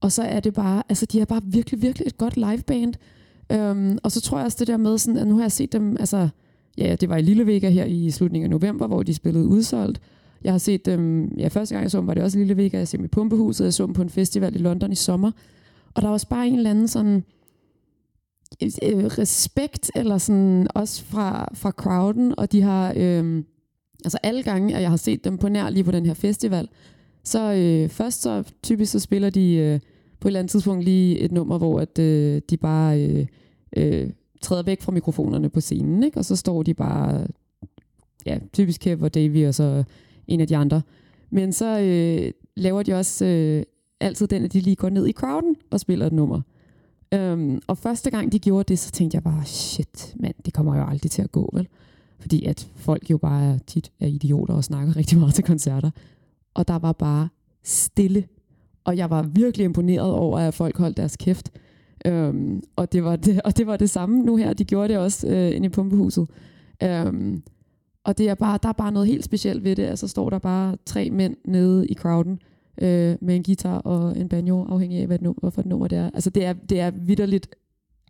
Og så er det bare, altså de er bare virkelig, virkelig et godt liveband. Øhm, og så tror jeg også det der med, sådan, at nu har jeg set dem, altså, ja, det var i Lille Vega her i slutningen af november, hvor de spillede udsolgt. Jeg har set dem, ja, første gang jeg så dem, var det også Lille Vega, jeg så dem i Pumpehuset, jeg så dem på en festival i London i sommer. Og der var også bare en eller anden sådan, øh, respekt, eller sådan også fra, fra crowden, og de har, øh, altså alle gange, at jeg har set dem på nær lige på den her festival, så øh, først så typisk så spiller de øh, på et eller andet tidspunkt lige et nummer, hvor at, øh, de bare øh, øh, træder væk fra mikrofonerne på scenen, ikke? og så står de bare, ja, typisk Kev og Davy og så en af de andre. Men så øh, laver de også øh, altid den, at de lige går ned i crowden og spiller et nummer. Øhm, og første gang de gjorde det, så tænkte jeg bare, shit, mand, det kommer jo aldrig til at gå, vel? Fordi at folk jo bare er tit er idioter og snakker rigtig meget til koncerter. Og der var bare stille. Og jeg var virkelig imponeret over, at folk holdt deres kæft. Øhm, og, det var det, og det var det samme nu her. De gjorde det også øh, inde i pumpehuset. Øhm, og det er bare, der er bare noget helt specielt ved det. Altså står der bare tre mænd nede i crowden øh, med en guitar og en banjo, afhængig af, hvad nummer, hvorfor det nummer det er. Altså det er, det er vidderligt,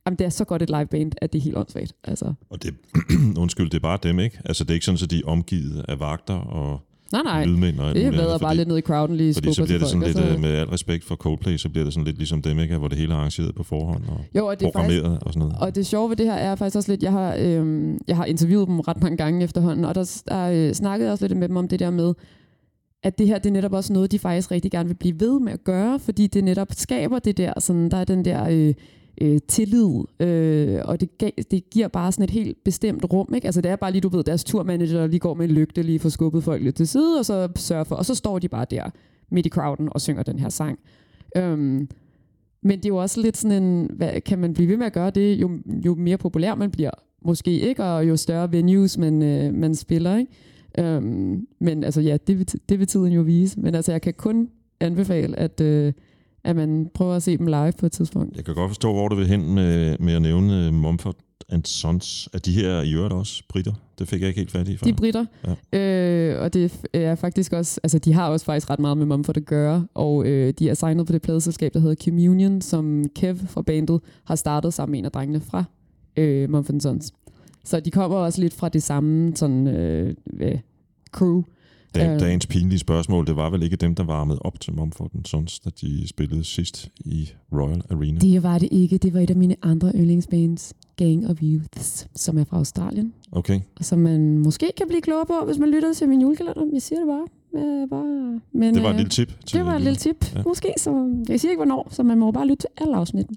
jamen det er så godt et live band, at det er helt åndssvagt. Altså, Og det, undskyld, det er bare dem, ikke? Altså, det er ikke sådan, at de er omgivet af vagter og nej, nej. lydmænd og Det andet, bare lidt ned i crowden lige Fordi så bliver det sådan folk, lidt, så- øh, med al respekt for Coldplay, så bliver det sådan lidt ligesom dem, ikke? Hvor det hele er arrangeret på forhånd og Jo, og det er faktisk, programmeret og sådan noget. Og det sjove ved det her er faktisk også lidt, jeg har, øhm, jeg har interviewet dem ret mange gange efterhånden, og der, der øh, snakkede jeg også lidt med dem om det der med, at det her det er netop også noget, de faktisk rigtig gerne vil blive ved med at gøre, fordi det netop skaber det der, sådan, der er den der øh, øh, tillid, øh, og det, gav, det giver bare sådan et helt bestemt rum. Ikke? Altså det er bare lige, du ved, deres turmanager lige går med en lygte, lige får skubbet folk lidt til side, og så sørger for, og så står de bare der midt i crowden og synger den her sang. Øhm, men det er jo også lidt sådan en, hvad, kan man blive ved med at gøre det, jo, jo mere populær man bliver, måske ikke, og jo større venues man, øh, man spiller, ikke? Øhm, men altså ja, det vil, det vil tiden jo vise. Men altså jeg kan kun anbefale, at, øh, at man prøver at se dem live på et tidspunkt. Jeg kan godt forstå, hvor du vil hen med, med at nævne øh, Mumford and Sons. Er de her i øvrigt også britter? Det fik jeg ikke helt fat i før. De er britter, ja. øh, og det er faktisk også, altså de har også faktisk ret meget med Mumford at gøre, og øh, de er signet på det pladeselskab, der hedder Communion, som Kev fra bandet har startet sammen med en af drengene fra øh, Mumford Sons. Så de kommer også lidt fra det samme sådan, øh, øh, crew. Da, Øh. dagens pinlige spørgsmål, det var vel ikke dem, der varmede op til Mumford Sons, da de spillede sidst i Royal Arena? Det var det ikke. Det var et af mine andre yndlingsbands, Gang of Youths, som er fra Australien. Okay. Og som man måske kan blive klogere på, hvis man lytter til min julekalender. Jeg siger det bare. Øh, bare. Men, Det var et øh, lille tip. Det var et lille tip, Ja. måske. Så jeg siger ikke, hvornår, så man må bare lytte til alle afsnitten.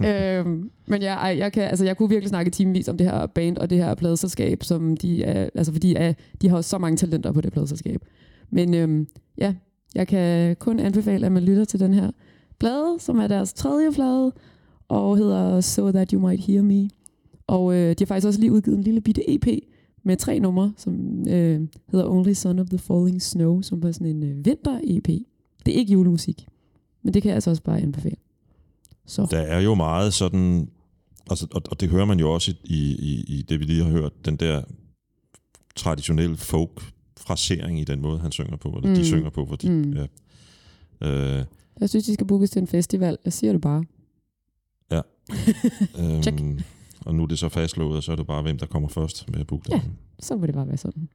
Ja. øhm, men jeg, ej, jeg, kan, altså, jeg kunne virkelig snakke timevis om det her band og det her pladeselskab, som de er, altså fordi er, de har så mange talenter på det pladeselskab. Men øhm, ja, jeg kan kun anbefale, at man lytter til den her plade, som er deres tredje plade, og hedder So That You Might Hear Me. Og øh, de har faktisk også lige udgivet en lille bitte EP med tre numre, som øh, hedder Only Son of the Falling Snow, som var sådan en øh, vinter-EP. Det er ikke julemusik, men det kan jeg altså også bare anbefale. Så Der er jo meget sådan, altså, og, og det hører man jo også i, i, i det, vi lige har hørt, den der traditionelle folk frasering i den måde, han synger på, eller mm. de synger på, fordi Mm. ja, øh, jeg synes, de skal bookes til en festival. Jeg siger det bare. Check. øhm, og nu er det så fastslået, og så er det bare, hvem der kommer først med at booke Ja. Så må det bare være sådan.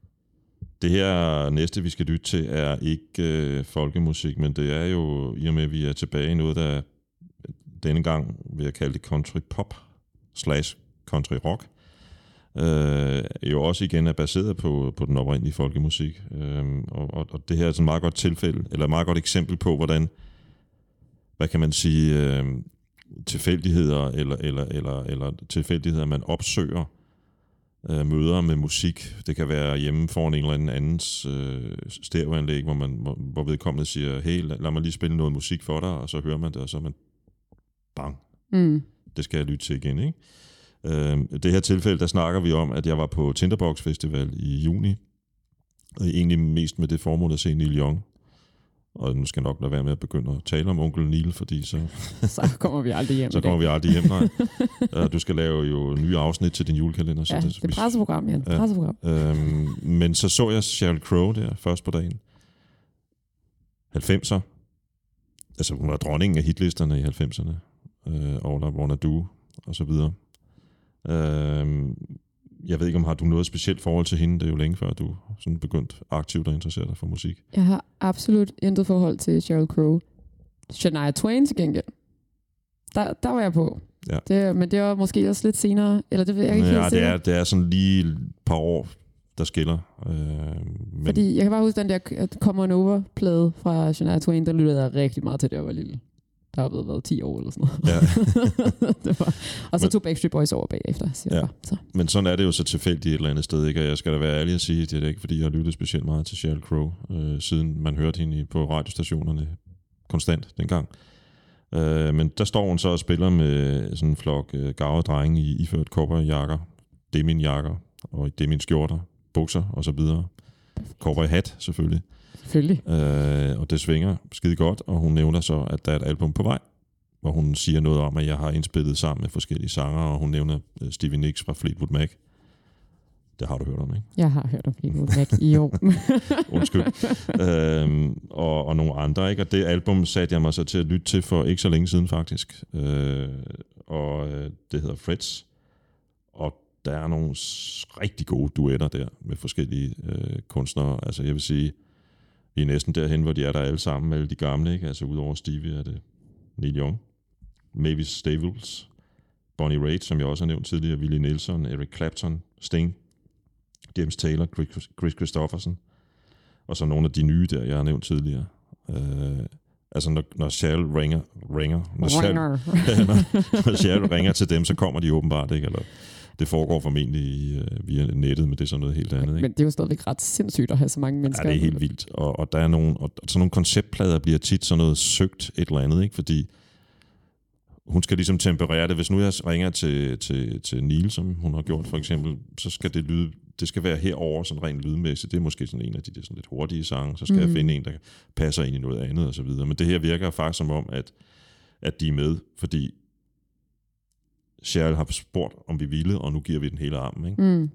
Det her næste, vi skal lytte til, er ikke øh, folkemusik, men det er jo, i og med at vi er tilbage i noget, der denne gang vil jeg kalde det country pop slash country rock. Øh, jo også igen er baseret på, på den oprindelige folkemusik. Øh, og, og, og det her er sådan et meget godt tilfælde, eller et meget godt eksempel på, hvordan, hvad kan man sige, øh, tilfældigheder, eller, eller, eller, eller tilfældigheder, man opsøger, øh, møder med musik. Det kan være hjemme foran en eller anden andens øh, stereoanlæg, hvor, man, hvor, hvor vedkommende siger, hey, lad, lad mig lige spille noget musik for dig, og så hører man det, og så er man, bang, Mm. det skal jeg lytte til igen. Ikke? Øh, det her tilfælde, der snakker vi om, at jeg var på Tinderbox Festival i juni, og egentlig mest med det formål at se Neil Young. Og nu skal jeg nok lade være med at begynde at tale om onkel Neil, fordi så, Så kommer vi aldrig hjem så kommer vi aldrig hjem. Nej. Øh, du skal lave jo nye afsnit til din julekalender. Så Ja, det, det er presseprogram. Ja. Presseprogram. Øhm, men så så jeg Sheryl Crow der først på dagen. 90'er. Altså hun var dronningen af hitlisterne i 90'erne. Øh, All I Wanna Do og så videre. Øhm, jeg ved ikke, om har du noget specielt forhold til hende? Det er jo længe før, du sådan begyndt aktivt at interessere dig for musik. Jeg har absolut intet forhold til Sheryl Crow. Shania Twain til gengæld. Der, der var jeg på. Ja. Det, men det var måske også lidt senere. Eller det ved jeg ikke helt ja, det sikkert. er, det er sådan lige et par år, der skiller. Øh, men, Fordi jeg kan bare huske den der Come On Over-plade fra Shania Twain, der lyttede jeg rigtig meget til, da jeg var lille. Der har været, været 10 år eller sådan noget. Ja. det var. Og så Men- tog Backstreet Boys over bagefter, siger Ja. bare. Så. Men sådan er det jo så tilfældigt et eller andet sted, ikke? Og jeg skal da være ærlig at sige, det er ikke, fordi jeg har lyttet specielt meget til Sheryl Crow, øh, siden man hørte hende på radiostationerne konstant dengang. Øh, men der står hun så og spiller med sådan en flok øh, gavede drenge i iført jakker, demin jakker og demin skjorter, bukser og så videre. Cowboy hat selvfølgelig. Selvfølgelig. Øh, og det svinger skide godt, og hun nævner så, at der er et album på vej, hvor hun siger noget om, at jeg har indspillet sammen med forskellige sanger, og hun nævner øh, Stevie Nicks fra Fleetwood Mac. Det har du hørt om, ikke? Jeg har hørt om Fleetwood Mac i år. Undskyld. øhm, og, og nogle andre, ikke? Og det album satte jeg mig så til at lytte til for ikke så længe siden, faktisk. Øh, og øh, det hedder Freds. Og der er nogle rigtig gode duetter der med forskellige øh, kunstnere. Altså jeg vil sige, vi er næsten derhen, hvor de er der alle sammen, alle de gamle, ikke? Altså udover Stevie er det Neil Young, Mavis Staples, Bonnie Raitt, som jeg også har nævnt tidligere, Willie Nelson, Eric Clapton, Sting, James Taylor, Chris Chris Christopherson, og så nogle af de nye der, jeg har nævnt tidligere. Øh, altså når, når Cheryl ringer, ringer når, Cheryl, når, når Cheryl ringer til dem, så kommer de åbenbart, ikke? Eller det foregår formentlig i, øh, via nettet, men det er sådan noget helt andet. Ikke? Men det er jo stadigvæk ret sindssygt at have så mange Ja, mennesker. det er helt vildt. Og, og der er nogle, og sådan nogle konceptplader bliver tit sådan noget søgt et eller andet, ikke? Fordi hun skal ligesom temperere det. Hvis nu jeg ringer til, til, til Neil, som hun har gjort for eksempel, så skal det lyde det skal være herover sådan rent lydmæssigt. Det er måske sådan en af de der sådan lidt hurtige sange. Så skal mm. jeg Mhm. finde en, der passer ind i noget andet og så videre. Men det her virker faktisk som om, at, at de er med, fordi Cheryl har spurgt, om vi ville, og nu giver vi den hele armen. Ikke? Mm.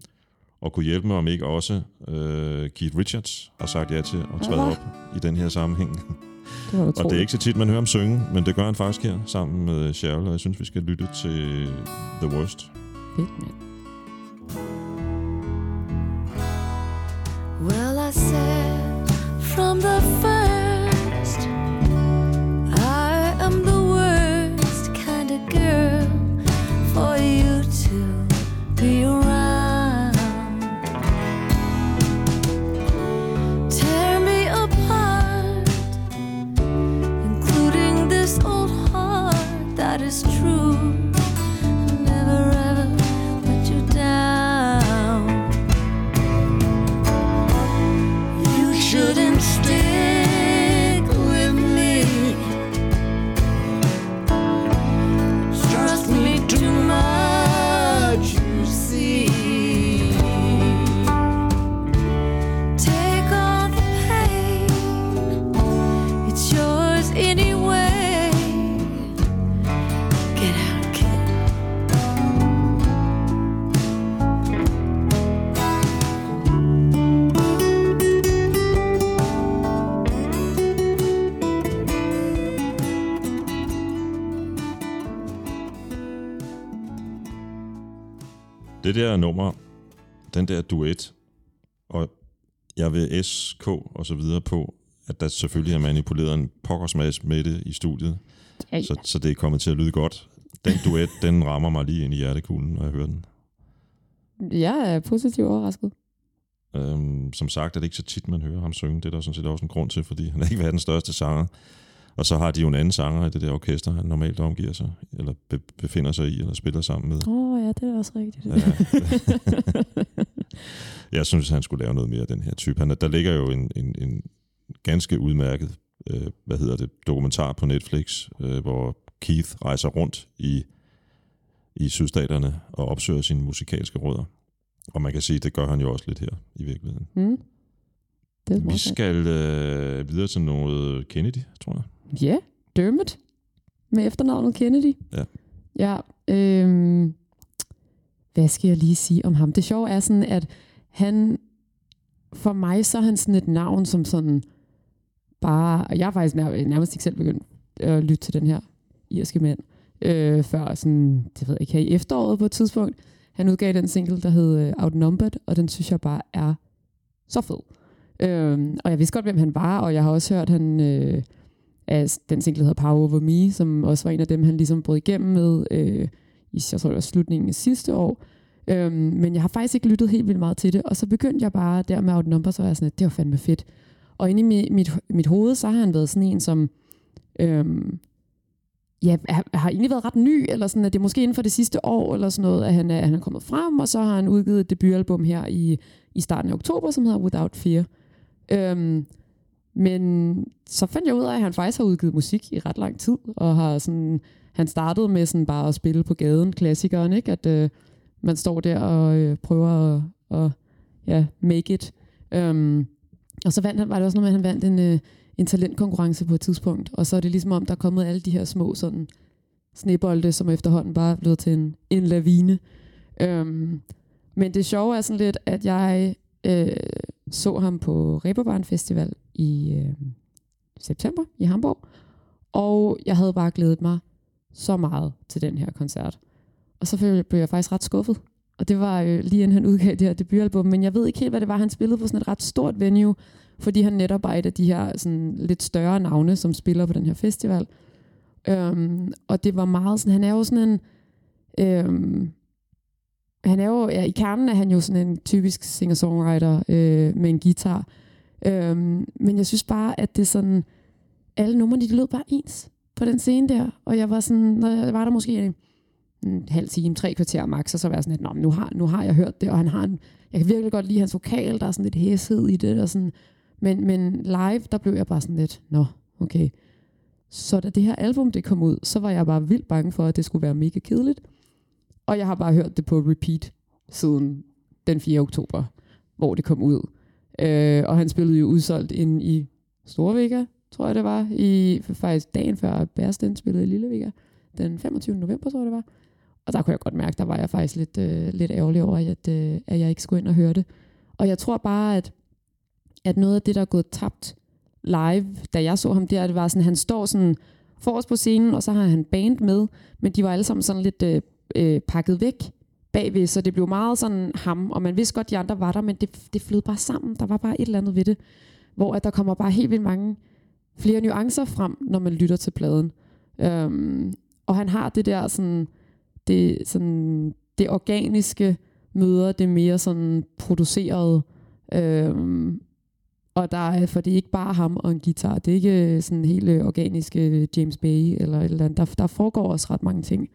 Og kunne hjælpe mig, om ikke også øh, Keith Richards har sagt ja til at træde Ja. op i den her sammenhæng. Det var Og det er ikke så tit, man hører ham synge, men det gør han faktisk her sammen med Cheryl, og jeg synes, vi skal lytte til The Worst. fedt, mand. Well, I said from the first, that is true. Det der nummer, den der duet, og jeg vil SK og så videre på, at der selvfølgelig er manipuleret en pokkersmads med det i studiet, Ja, ja. så, så det er kommet til at lyde godt. Den duet, den rammer mig lige ind i hjertekuglen, når jeg hører den. Jeg er positivt overrasket. Øhm, som sagt er det ikke så tit, man hører ham synge. Det er der sådan set også en grund til, fordi han er ikke verdens største sanger. Og så har de jo en anden sanger i det der orkester, han normalt omgiver sig, eller be- befinder sig i, eller spiller sammen med. Åh oh, ja, det er også rigtigt. Ja. jeg synes, han skulle lave noget mere af den her type. Han, er- der ligger jo en, en, en ganske udmærket øh, hvad hedder det, dokumentar på Netflix, øh, hvor Keith rejser rundt i, i sydstaterne og opsøger sine musikalske rødder. Og man kan sige, det gør han jo også lidt her i virkeligheden. mm. Det Vi skal øh, videre til noget Kennedy, tror jeg. Ja, yeah, Dermot med efternavnet Kennedy. Ja. Ja, øhm, hvad skal jeg lige sige om ham? Det sjove er sådan, at han, for mig så er han sådan et navn, som sådan bare, og jeg har faktisk nær, nærmest ikke selv begyndt at lytte til den her irske mand, øh, før sådan, det ved jeg ikke, her i efteråret på et tidspunkt. Han udgav den single, der hed øh, Outnumbered, og den synes jeg bare er så fed. Øhm, og jeg vidste godt, hvem han var, og jeg har også hørt, han øh, af den single, der hedder Power Over Me, som også var en af dem, han ligesom brød igennem med øh, i jeg tror, det var slutningen af sidste år. Øhm, men jeg har faktisk ikke lyttet helt vildt meget til det, og så begyndte jeg bare der med Outnumber, så var jeg sådan, at det var fandme fedt. Og inde i mit, mit, mit hoved, så har han været sådan en, som øhm, ja, har, har egentlig været ret ny, eller sådan, at det er måske inden for det sidste år, eller sådan noget, at han er, han er kommet frem, og så har han udgivet et debutalbum her i, i starten af oktober, som hedder Without Fear. Øhm, men så fandt jeg ud af, at han faktisk har udgivet musik i ret lang tid, og har sådan, han startede med sådan bare at spille på gaden, klassikeren, ikke? At øh, man står der og øh, prøver at, at ja, make it. Um, og så vandt han, var det også noget med, at han vandt en, øh, en talentkonkurrence på et tidspunkt, og så er det ligesom om, der er kommet alle de her små sådan snebolde, som efterhånden bare er blevet til en, en lavine. Um, men det sjove er sådan lidt, at jeg øh, så ham på Reeperbahn Festival i øh, september i Hamburg, og jeg havde bare glædet mig så meget til den her koncert. Og så blev jeg faktisk ret skuffet. Og det var øh, lige inden han udgav det her debutalbum, men jeg ved ikke helt, hvad det var, han spillede på sådan et ret stort venue, fordi han netop er et af de her sådan, lidt større navne, som spiller på den her festival. Øhm, og det var meget sådan, han er jo sådan en, øhm, han er jo, ja, i kernen er han jo sådan en typisk singer-songwriter øh, med en guitar. Øhm, men jeg synes bare, at det sådan, alle numrene, de lød bare ens på den scene der. Og jeg var sådan, når jeg var der måske en, en halv time, tre kvarter max, og så var jeg sådan lidt, Nå, men nu har, nu har jeg hørt det, og han har en, jeg kan virkelig godt lide hans vokal, der er sådan lidt hæshed i det, og sådan, men, men live, der blev jeg bare sådan lidt, nå, okay. Så da det her album det kom ud, så var jeg bare vildt bange for, at det skulle være mega kedeligt. Og jeg har bare hørt det på repeat siden den 4. oktober, hvor det kom ud. Øh, og han spillede jo udsolgt ind i Storvega, tror jeg det var, i faktisk dagen før Bærsten spillede i Lillevega, den 25. november, tror jeg det var. Og der kunne jeg godt mærke, der var jeg faktisk lidt, øh, lidt ærgerlig over, at, øh, at jeg ikke skulle ind og høre det. Og jeg tror bare, at, at noget af det, der er gået tabt live, da jeg så ham der, det var sådan, han står sådan forrest på scenen, og så har han band med, men de var alle sammen sådan lidt øh, øh, pakket væk bagved, så det blev meget sådan ham, og man vidste godt, de andre var der, men det, det flød bare sammen. Der var bare et eller andet ved det, hvor at der kommer bare helt vildt mange flere nuancer frem, når man lytter til pladen. Øhm, og han har det der sådan, det, sådan, det organiske møder det mere sådan produceret. Øhm, og der er, for det er ikke bare ham og en guitar. Det er ikke øh, sådan helt øh, organiske James Bay eller et eller andet. Der, der foregår også ret mange ting.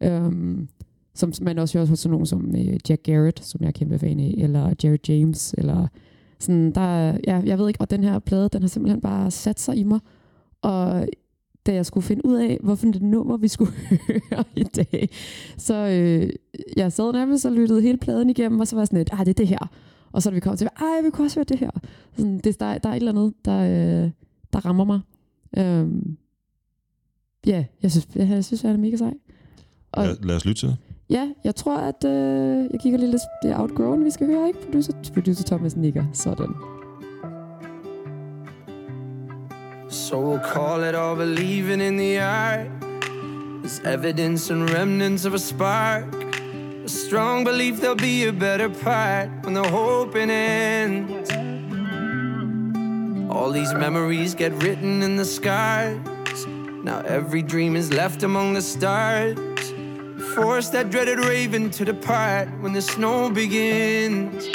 Øhm, som man også hører hos sådan nogen som øh, Jack Garrett, som jeg er kæmpe fan af, eller Jared James, eller sådan, der, ja, jeg ved ikke, og den her plade, den har simpelthen bare sat sig i mig, og da jeg skulle finde ud af, hvorfor det nummer, vi skulle høre i dag, så øh, jeg sad nærmest og lyttede hele pladen igennem, og så var jeg sådan lidt, ah, det er det her. Og så da vi kom til, ej, vi kunne også høre det her. Sådan, det, der, der er et eller andet, der, øh, der rammer mig. Øhm, ja, jeg synes, jeg, jeg synes, jeg er mega sej. Og, Lad, lad os lytte til det. Ja, jeg tror, at øh, jeg kigger lidt. Det er Outgrown, vi skal høre, ikke? Producer, producer Thomas nikker. Sådan. So we'll call it all believing in the art. There's evidence and remnants of a spark. A strong belief there'll be a better part when the hoping ends. All these memories get written in the scars. Now every dream is left among the stars. Force that dreaded raven to depart when the snow begins.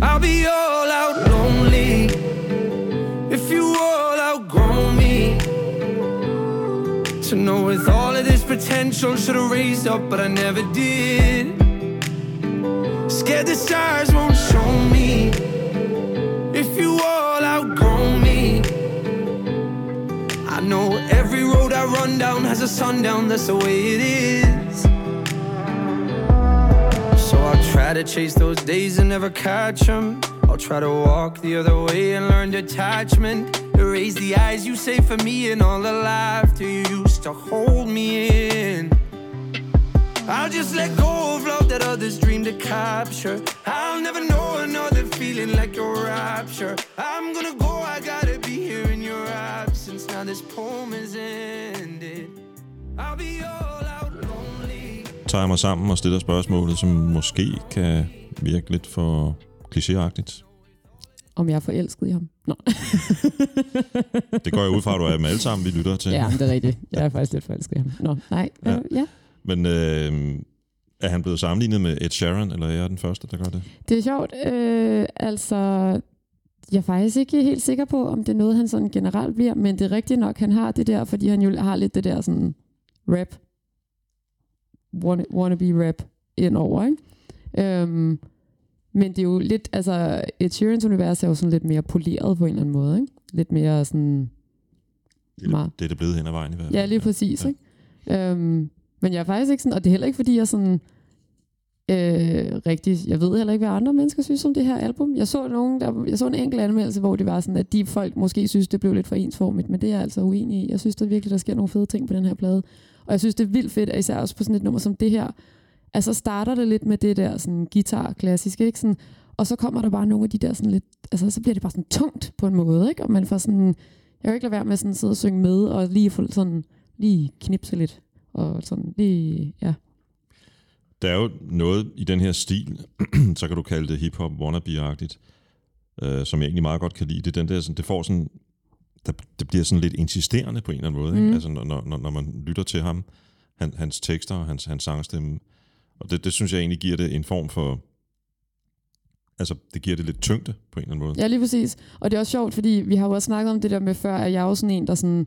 I'll be all out lonely if you all outgrow me. To know with all of this potential, should've raised up, but I never did. Scared the stars won't show me if you all outgrow me. I know every road I run down has a sundown, that's the way it is. So I'll try to chase those days and never catch them. I'll try to walk the other way and learn detachment. Erase the eyes you say for me and all the laughter you used to hold me in. I'll just let go of love that others dream to capture. I'll never know another feeling like your rapture. I'm gonna go, I gotta Now this poem is ended. I'll be all out lonely. Tager jeg mig sammen og stiller spørgsmålet, som måske kan virke lidt for klichéagtigt. Om jeg er forelsket i ham. Nå. Det går jeg ud fra, at du er med alle sammen, vi lytter til. ja, det er rigtigt. Jeg er faktisk lidt forelsket i ham. Nå, nej. Ja. Ja. ja. Men øh, er han blevet sammenlignet med Ed Sheeran, eller er jeg den første, der gør det? Det er sjovt. Øh, altså, jeg er faktisk ikke helt sikker på, om det er noget, han sådan generelt bliver, men det er rigtigt nok, han har det der, fordi han jo har lidt det der sådan rap, wanna, wannabe rap indover, ikke? Øhm, men det er jo lidt, altså Ed Sheerans univers er jo sådan lidt mere poleret på en eller anden måde, ikke? Lidt mere sådan, Det er, Meget. det, er det blevet hen ad vejen i hvert fald. ja lige præcis, Ja. ikke? Øhm, men jeg er faktisk ikke sådan, og det er heller ikke fordi, jeg sådan, øh, rigtig, jeg ved heller ikke, hvad andre mennesker synes om det her album. Jeg så, nogen, der, jeg så en enkelt anmeldelse, hvor det var sådan, at de folk måske synes, det blev lidt for ensformigt, men det er jeg altså uenig i. Jeg synes der virkelig, der sker nogle fede ting på den her plade. Og jeg synes, det er vildt fedt, at især også på sådan et nummer som det her, altså starter det lidt med det der sådan guitar klassisk, ikke? Sådan, og så kommer der bare nogle af de der sådan lidt, altså så bliver det bare sådan tungt på en måde, ikke? Og man får sådan, jeg kan ikke lade være med sådan at sidde og synge med, og lige få sådan, lige knipse lidt, og sådan lige, ja. Der er jo noget i den her stil, så kan du kalde det hip-hop wannabe-agtigt, øh, som jeg egentlig meget godt kan lide. Det, er den der, sådan, det får sådan, der, det bliver sådan lidt insisterende på en eller anden måde, Mm. ikke? Altså, når, når, når- man lytter til ham, han, hans tekster og hans, hans sangstemme. Og det, det synes jeg egentlig giver det en form for, altså det giver det lidt tyngde på en eller anden måde. Ja, lige præcis. Og det er også sjovt, fordi vi har jo også snakket om det der med før, at jeg er jo sådan en, der sådan,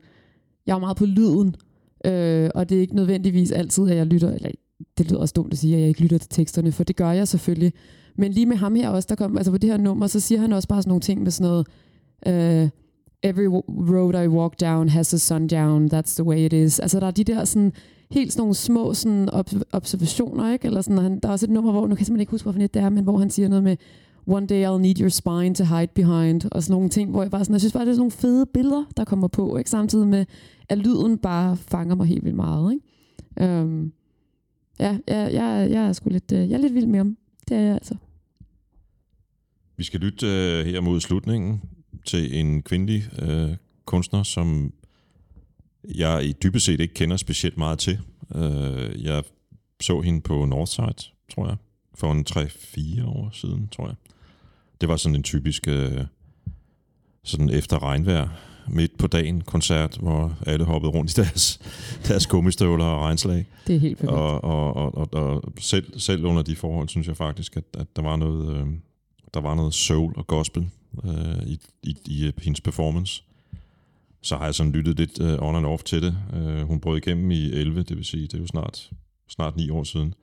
jeg er meget på lyden, øh, og det er ikke nødvendigvis altid, at jeg lytter, eller det lyder også dumt at sige, at jeg ikke lytter til teksterne, for det gør jeg selvfølgelig. Men lige med ham her også, der kom, altså på det her nummer, så siger han også bare sådan nogle ting med sådan noget, uh, every road I walk down has a sundown, that's the way it is. Altså der er de der sådan, helt sådan nogle små sådan ob- observationer, ikke? Eller sådan, han, der er også et nummer, hvor, nu kan jeg simpelthen ikke huske, hvorfor det er, men hvor han siger noget med, one day I'll need your spine to hide behind, og sådan nogle ting, hvor jeg bare sådan, jeg synes bare, det er sådan nogle fede billeder, der kommer på, ikke? Samtidig med, at lyden bare fanger mig helt vildt meget, ikke? Um, ja, jeg, jeg, jeg er sgu lidt, øh, jeg er lidt vild med ham. Det er jeg altså. Vi skal lytte øh, her mod slutningen til en kvindelig øh, kunstner, som jeg i dybest set ikke kender specielt meget til. Øh, jeg så hende på Northside, tror jeg, for en 3-4 år siden, tror jeg. Det var sådan en typisk øh, sådan efter regnvejr, midt på dagen koncert, hvor alle hoppede rundt i deres, deres gummistøvler og regnslag. Det er helt perfekt. Og, og, og, og, og selv, selv under de forhold, synes jeg faktisk, at, at der var noget, øh, der var noget soul og gospel øh, i, i, i øh, hendes performance. Så har jeg sådan lyttet lidt øh, on and off til det. Øh, hun brød igennem i 11, det vil sige, det er jo snart, snart ni år siden,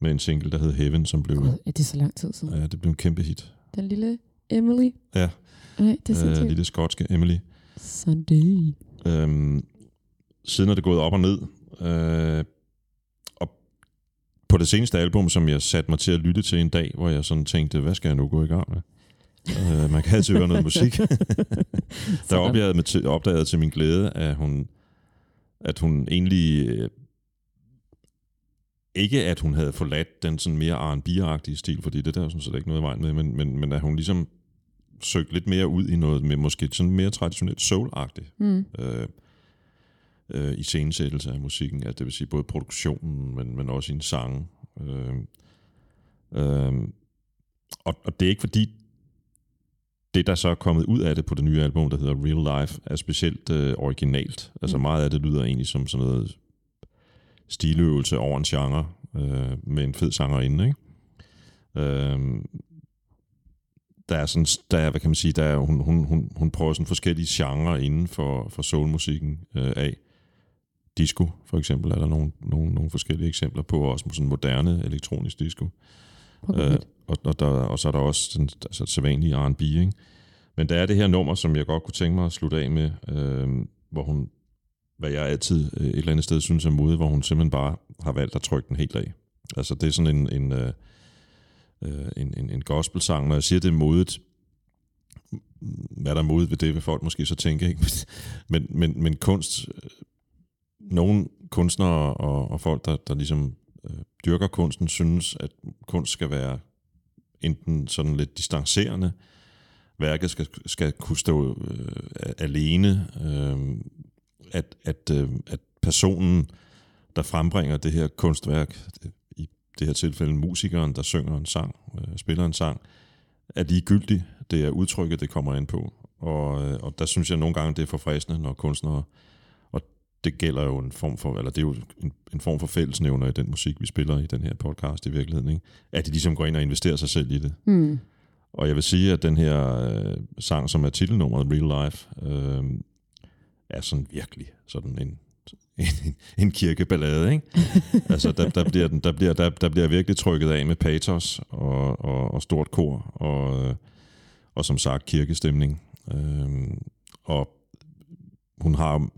med en single, der hed Heaven, som blev, Gud, er det så lang tid siden? ja, det blev en kæmpe hit. Den lille Emily. Ja, Nej, det er øh, sindssygt. lille skotske Emily. Sunday. Øhm, siden er det gået op og ned. Øh, og på det seneste album, som jeg satte mig til at lytte til en dag, hvor jeg sådan tænkte, hvad skal jeg nu gå i gang med? øh, man kan altid høre noget musik. der opdagede jeg til, opdagede til min glæde, at hun, at hun egentlig... Øh, ikke at hun havde forladt den sådan mere R&B-agtige stil, fordi det der er sådan set ikke noget i vejen med, men, men, men at hun ligesom søgte lidt mere ud i noget med måske sådan mere traditionelt soul-agtigt Mm. øh, øh, i scenesættelse af musikken, altså det vil sige både produktionen, men, men også i en sang. Øh, øh, og, og det er ikke fordi, det der så er kommet ud af det på det nye album, der hedder Real Life, er specielt øh, originalt. Altså Mm. meget af det lyder egentlig som sådan noget stiløvelse over en genre, øh, med en fed sangerinde, ikke? Øh, der er sådan, der er, hvad kan man sige, der er, hun, hun, hun, hun prøver sådan forskellige genrer inden for, for soulmusikken øh, af. Disco, for eksempel, er der nogle, nogle, nogle forskellige eksempler på, også sådan moderne elektronisk disco. Okay. Øh, og, og, der, og så er der også sådan, altså, sædvanlig R&B, ikke? Men der er det her nummer, som jeg godt kunne tænke mig at slutte af med, øh, hvor hun, hvad jeg altid øh, et eller andet sted synes er mode, hvor hun simpelthen bare har valgt at trykke den helt af. Altså det er sådan en, en, øh, øh, en, en, en gospelsang. Når jeg siger, det er modet, hvad der er modet ved det, vil folk måske så tænke, ikke? Men, men, men kunst, øh, nogle kunstnere og, og folk, der, der ligesom øh, dyrker kunsten, synes, at kunst skal være enten sådan lidt distancerende, værket skal, skal kunne stå øh, alene, øh, at, at, øh, at personen, der frembringer det her kunstværk, det det her tilfælde musikeren, der synger en sang, øh, spiller en sang, er ligegyldig. Det er udtrykket, det kommer ind på. Og, øh, og der synes jeg nogle gange, det er forfriskende, når kunstnere, og det gælder jo en form for, eller det er jo en, en form for fællesnævner i den musik, vi spiller i den her podcast i virkeligheden, ikke? at de ligesom går ind og investerer sig selv i det. Mm. Og jeg vil sige, at den her øh, sang, som er titelnummeret Real Life, øh, er sådan virkelig sådan en, en, en kirkeballade, ikke? altså, der, der, bliver den, der, bliver, der, der bliver virkelig trykket af med patos og, og, og stort kor, og, og som sagt kirkestemning. Øh, og hun har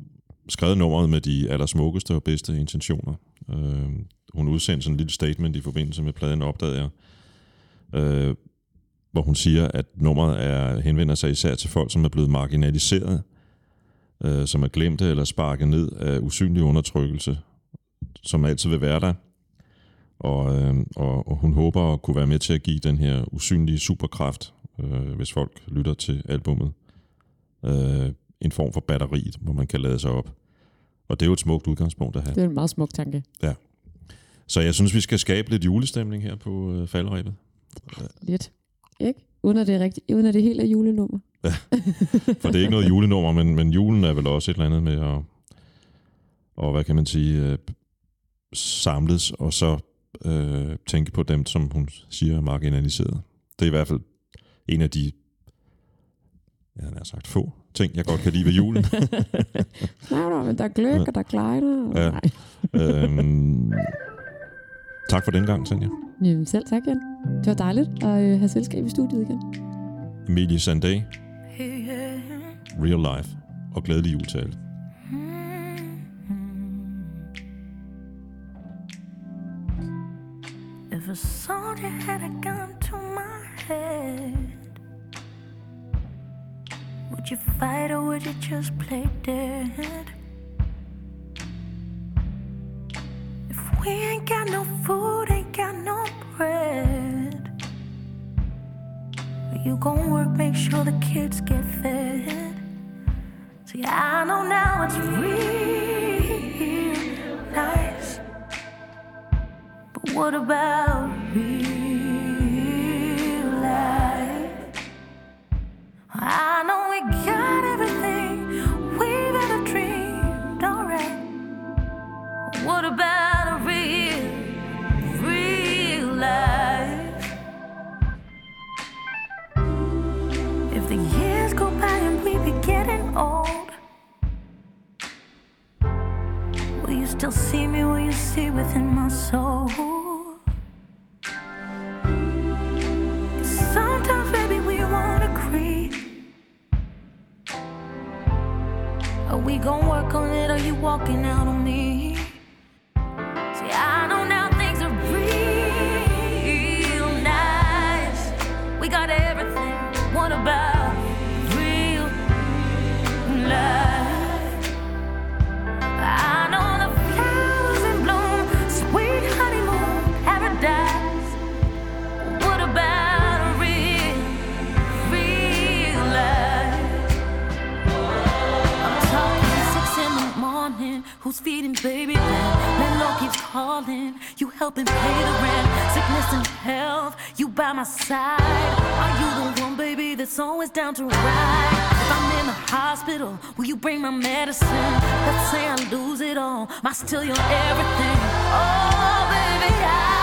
skrevet nummeret med de allersmukkeste og bedste intentioner. Øh, hun udsendte sådan en lille statement i forbindelse med pladen, opdagede jeg, øh, hvor hun siger, at nummeret er, henvender sig især til folk, som er blevet marginaliseret, øh, som er glemte eller sparket ned af usynlig undertrykkelse, som altid vil være der. Og, øh, og, og hun håber at kunne være med til at give den her usynlige superkraft, øh, hvis folk lytter til albummet, øh, en form for batteri, hvor man kan lade sig op. Og det er jo et smukt udgangspunkt at have. Det er en meget smuk tanke. Så jeg synes, vi skal skabe lidt julestemning her på øh, faldrebet. Lidt. Ikke? Uden at det er, rigtigt, uden at det helt er julenummer. For det er ikke noget julenummer, men, men julen er vel også et eller andet med at, og hvad kan man sige, øh, samles og så øh, tænke på dem, som hun siger er marginaliseret. Det er i hvert fald en af de, jeg har sagt få ting, jeg godt kan lide ved julen. Nej, nej, men der er gløk, og der er kleiner. Ja. Nej. øhm, tak for den gang, Sanja. Jamen, selv tak, Jan. Det var dejligt at øh, have selskab i studiet igen. Emilie Sandé, Real Life. Og glædelig jul til alle. If a soldier had a gun to my head, would you fight or would you just play dead? We ain't got no food, ain't got no bread, you gon' work, make sure the kids get fed. See, I know now it's real nice. But what about real life? I know we got everything old, will you still see me? Will you see within my soul? Who's feeding baby then? Landlord keeps calling. You helping pay the rent. Sickness and health. You by my side. Are you the one, baby, that's always down to ride? If I'm in the hospital, will you bring my medicine? Let's say I lose it all. Am I still your everything? Oh, baby, I